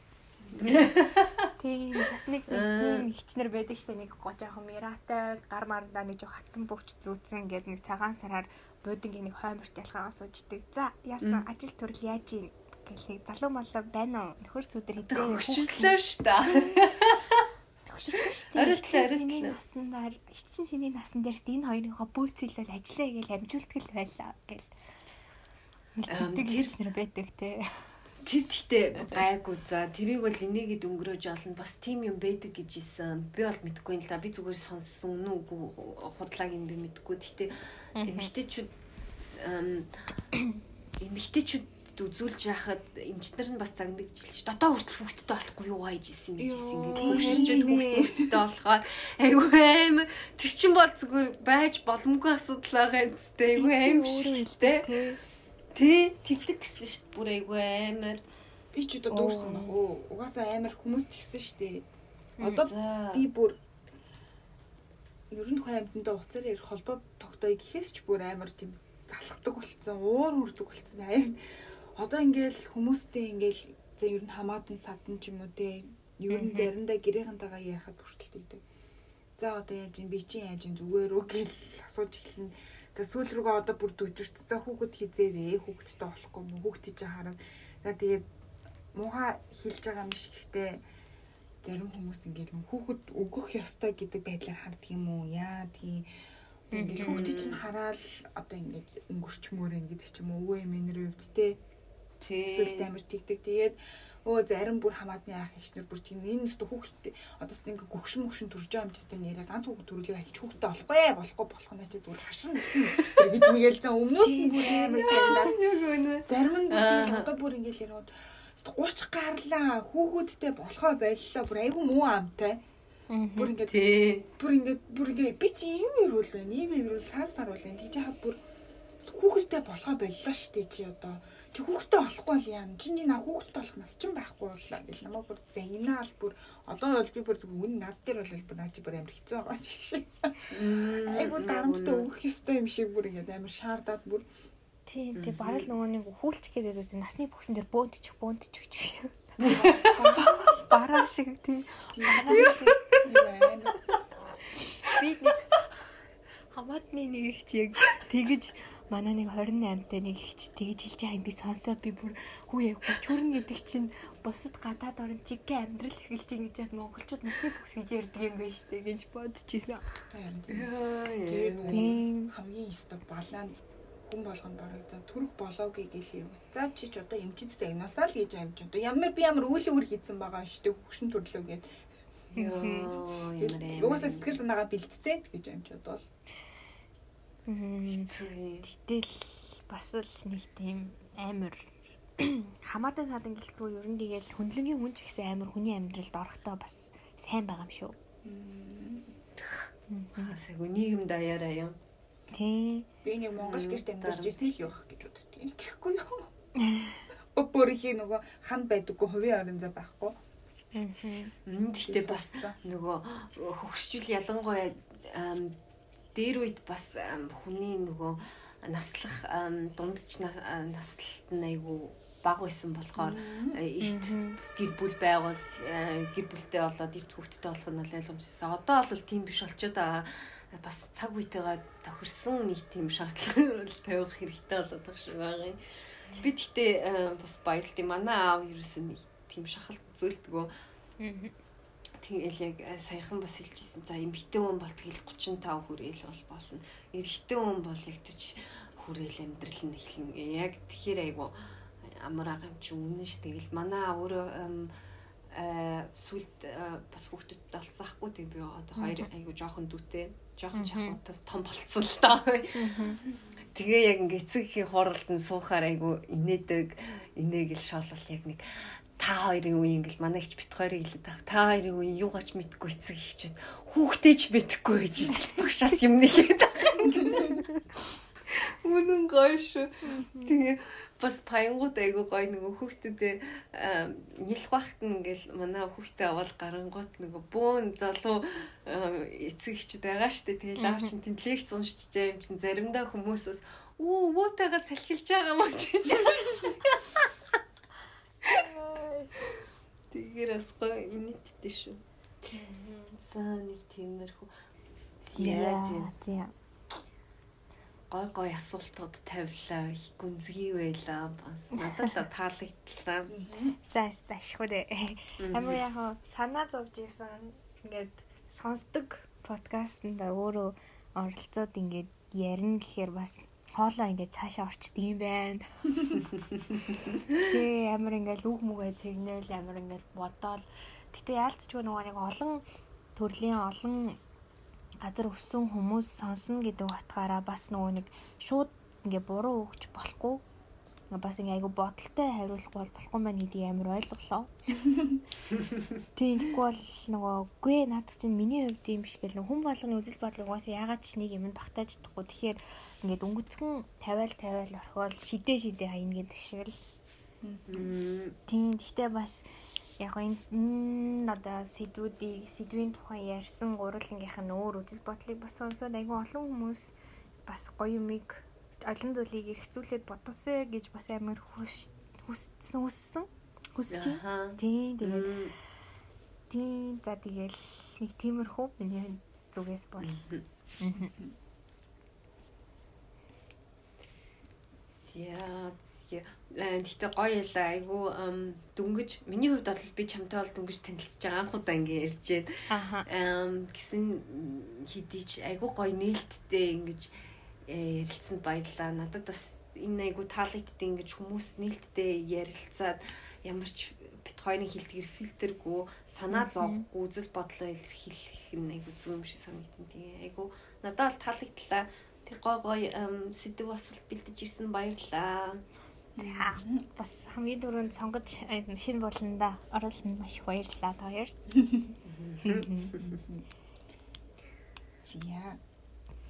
Тийм бас нэг тийм хичнэр байдаг дээ нэг гожоохон миратай гар марандаа нэг жоо хатан бөвч зүүцэн гэдэг нэг цагаан сараар буудингийн нэг хойморт ялхаагаа сууждаг. За яасан ажил төрөл яаж юм гэлээ залуу малуу байна уу? Нөхөр сүдэр шүү дээ. Хөшөрлөө шүү дээ. Оройлоо оройлоо. Наснаар чин чиний насан дээрс энэ хоёрынхоо бөөцөлөл ажиллаа гэж амжуулдаг л байлаа гэл. Тэр байдаг те. Тэр гэхдээ гайгүй за тэрийг бол энийгэд өнгөрөөж олно бас тийм юм байдаг гэж исэн. Би бол мэдэхгүй юм л та. Би зүгээр сонссон үнэн үгүй худлааг нь би мэдэхгүй. Гэхдээ эмэгтэйчүүд эмэгтэйчүүд үзүүлж яхад эмчнэр нь бас загнагдчихлээ. Дотоо хүртэл хүүхдтэй болохгүй юу гайж исэн гэж исэн ингээд хөшөрчөд хүүхдтэй болохоор айгүй аим тэр чин бол зүгээр байж боломгүй асуудал байгаа юм зү. Айгүй аим шигтэй. Тэ тэгдэг гэсэн шүү дээ. Бүр айгүй амар. Би ч одоо дүүрсэн баг. Угаасаа амар хүмүүс тэгсэн шүү дээ. Одоо би бүр ер нь хаймданда уцаар ярих холбоо тогтоё гэхээс ч бүр амар тийм залхдаг болцсон, уур хүрдэг болцсон. Харин одоо ингээл хүмүүстэй ингээл за ер нь хамаатан садан ч юм уу те ер нь заримдаа гэрийнхэнтэйгээ ярихад хүртэл тэгдэг. За одоо яаж юм би чи яаж юм зүгээр үү гэл асууж эхэлнэ За сүүл рүүгээ одоо бүр дүжирч за хүүхэд хизээрээ хүүхэдтэй болохгүй мө хүүхэд чинь харав. За тэгээд муухай хэлж байгаа юм шиг гэхдээ зарим хүмүүс ингээд хүүхэд өгөх ёстой гэдэг байдлаар харддаг юм уу? Яа тийм ингээд хүүхэд чинь хараад одоо ингээд өнгөрчмөр ингээд ч юм уу өвөө эмээнэр өвд те. Тийм. Амар тэгдэг. Тэгээд өө зарим бүр хамаатны ах ихнэр бүр тийм энэ өстө хүүхдээ одоо ч ингээ гөгшин мөгшин төрж байгаа юм ч гэсэн нэрээ ганц хүүхд төрүүлээ ахиж хүүхдээ болохгүй болохгүй болох нь чи зүгээр хашин гэж мэгэл зэн өмнөөс нь бүр амар заримдаа зарим нь бүр одоо бүр ингээл ярууд 30 гарлаа хүүхэдтэй болохоо боллоо бүр айгүй муу амтай бүр ингээд бүр ингээд бүр ингээд би чи юм ирүүл байна ийм ирүүл сав сар уул энэ тийж хаад бүр хүүхэдтэй болохоо боллоо штэ чи одоо чи хүүхдтэй болохгүй л яа. Чиний наа хүүхдтэй болох нас ч байхгүй боллоо гэл намайг бүр загнаал бүр одоо бол би бүр зөв үн над дээр бол бүр наа чи бүр амар хэцүү байгаа ч шиг. Айгу дарамттай өгөх ёстой юм шиг бүр ингээд амар шаардаад бүр тий тий барал нөгөө нэг хүүлч гэдэг үс насны бүксэн дээр бөөдчих бөөдчих гэх. Бараа шиг тий. Би нэг хамаатны нэг их яг тэгэж манай нэг 28-тай нэг ихч тэгж хэлж байгаа юм би сонсоо би бүр хүү яг чүрэн гэдэг чинь бусад гадаад орн чигээ амьдрал эхэлж байгаа гэж монголчууд насны бүкс гэж ярьдаг юм байна шүү дээ гэж бодчихлоо. Тийм. Хамгийн өстө балаа хүн болгонд бараг за төрөх болоогүй гэлээ. За чи ч одоо эмчид загнасаа л гэж амж одоо ямар би ямар үйл өөр хийсэн байгаа шүү дээ хөшин төрлөө гээд. Йоо ямар аим. Угаасаа сэтгэл санаагаа бэлтцээ гэж амж бодвол. Гэтэл бас л нэг тийм амар хамаатай садан гэлтгүй ер нь тэгэл хөндлөнгийн хүн ч ихсэн амар хүний амьдралд орохдоо бас сайн байгаа юм шүү. Хасаг нийгэм даяараа юм. Тий. Би нэг Монгол гэрт амьдарч ирсэн л явах гэж боддог. Тэгэхгүй юу? Өөрийнхөө нөгөө ханд байдаггүй хувийн орон зай байхгүй. Мм гэхдээ бас нөгөө хөгшчүүл ялангуяа дээр үед бас хүний нөгөө наслах дундч а, наслалт нь айгүй баг байсан болохоор ишт гэр бүл байгуул э, гэр бүлтэй болоод ивт хүүхдтэй болох нь ойлгомжтой. Одоо бол тийм биш болчиход байгаа. Бас цаг үетэйгээ тохирсон нэг тийм шаардлага тавих хэрэгтэй болоод байгаа шиг байгаа юм. Би гэхдээ э, бас баярлт юм. Манай аав ерөөсөө нэг тийм шахалт зөөлдгөө. Тэгэл яг э, саяхан бас хэлжсэн. За эмэгтэй хүн бол тэгэл 35 хүрээл бол болно. Эрэгтэй хүн бол яг 40 хүрээл амьдрал нь эхлэн. Яг тэгэхээр айгу амар ага юм чи үнэн ш. Тэгэл манай өөрөө э сүлд бас хүүхдүүдтэй болсаахгүй тэг би одоо хоёр айгу жоохон дүүтэй жоохон шахуутай том болцсон л доо. Тэгээ яг ингээ эцэгхийн хуралд нь суухаар айгу инээдэг инээгэл шоолол яг нэг та хоёрын үе ингээл манай ихч бит хоёрыг хэлээд байгаа. Та хоёрын үе юу гач мэдгүй эцэг ихчүүд хүүхдээч мэдгүй гэж ижил багшаас юм нэгээд байгаа. Үнэн гоё шүү. Тэгээ бас паянгууд айгу гоё нөгөө хүүхдүүдээ нэлх багт нь ингээл манай хүүхдээ аваад гарангууд нөгөө бөөн залуу эцэг ихчүүд байгаа штэ. Тэгээ лав чин тэнд лекц байгаа юм чин заримдаа хүмүүсээс үү өвөөтэйгээ салхилж байгаа маа гэж. Тэгэхээр бас гоё инэттэй шүү. За нэг тиймэрхүү. Яа зэ гой гой асуултууд тавилаа. Их гүнзгий байлаа. Бас надад л таалагдлаа. За дээ. Амар яг санаа зовж исэн ингээд сонсдог подкастт өөрөө оролцоод ингээд ярина гэхээр бас хоолоо ингээд цаашаа орчдөг юм байна. Тэгээ амар ингээд үг мүгээ цэгнэл амар ингээд бодоол. Гэтэ яалтчгүй нөгөө нэг олон төрлийн олон газар өссөн хүмүүс сонсно гэдэг утгаараа бас нөгөө нэг шууд ингээ буруу өгч болохгүй бас ингээ айгу бодолтой хариулахгүй бол болохгүй маань гэдгийг амар ойлголоо. Тийм тэгэхгүй бол нөгөө үгүй над чинь миний хувьд юм биш гэл хүн болгоны үзэл бодлого угаасаа ягаад ч нэг юм багтааж чадахгүй. Тэгэхээр ингээд өнгөцгөн тавиал тавиал орхиол шидэ шидэ хаяна гэдэг шиг л. Тийм гэхдээ бас яг энэ одоо сэдвүүдийг сэдвийн тухай ярьсан гурвангийнх нь өөр үзэл бодлыг бас сонсоод айгүй олон хүмүүс бас гоё юмыг олон зүйлийг эргцүүлээд бодосоо гэж бас амар хүссэн хүссэн хүсэж байна. Тийм тэгээд тийм за тэгэл нэг тиймэрхүү миний зүгээс бол. Яа Гэхдээ гоё ялаа айгүй дүнгэж миний хувьд бол би чамтай бол дүнгэж танилцж байгаа анх удаа ингэ ярьж байна. Аха. Гэсэн хидийч айгүй гоё нээлттэй ингэж ярилцсанд баярлаа. Надад бас энэ айгүй таалагдтыг ингэж хүмүүс нээлттэй ярилцаад ямар ч бит хоёрын хилдгэр фильтргүй санаа зовхгүй үзэл бодлоо илэрхийлэх зүг юм шиг санагдсан. Тэгээ айгүй надад бол таалагдлаа. Тэг гой гой сэдв асуулт бэлдэж ирсэн баярлаа. За бас хамгийн дөрөнд сонгож шинэ болонда оруулсан маш их баярлалаа та хоёрт. Зя.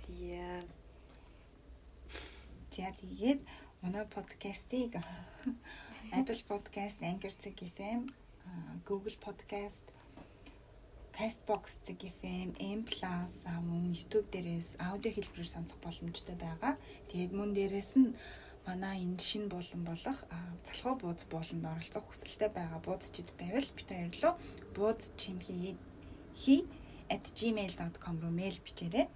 Зя. За тэгээд манай подкастыг Apple Podcast, Anchor FM, Google Podcast, Castbox FM, M+ мөн YouTube дээрээс аудио хэлбэрээр сонсох боломжтой байгаа. Тэгээд мөн дээрээс нь манай энэ шинэ болон болох залхуу бууз болонд оролцох хүсэлтэй байгаа буудчид байвал бид баярлалаа. Бууз чимхий хи @gmail.com руу мэйл бичээрэй.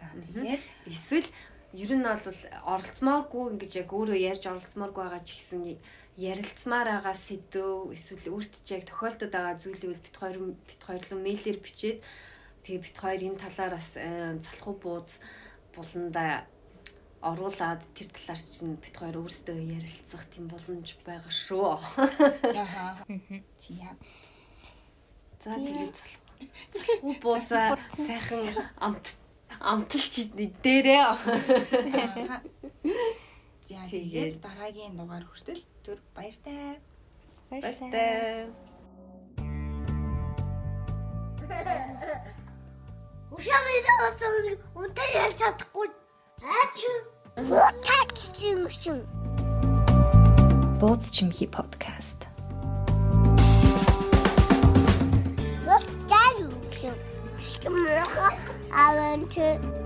За тэгээд эсвэл ер нь бол оролцмооргүй ингэж яг өөрөө ярьж оролцмооргүй байгаа ч гэсэн ярилцмаар байгаа сэдв эсвэл өөрт ч яг тохиолдод байгаа зүйлийг бит хоёр бит хоёрлон мэйлэр бичээд тэгээ бит хоёр энэ талаар бас залхуу бууз буланда оруулаад тэр талаар чинь бит хоёр өөрсдөө ярилцах тийм боломж байгаа шүү. яхаа. Зя. За тэгээд залхуу буузаа сайхан амт амталч дээрээ. За тэгээд дараагийн дугаар хүртэл түр баяртай. Баяртай. Ушамид оцсон үнтэй ярьж чадахгүй. Аач. Утаач чинь. Бууз чимхи подкаст. What did I learned to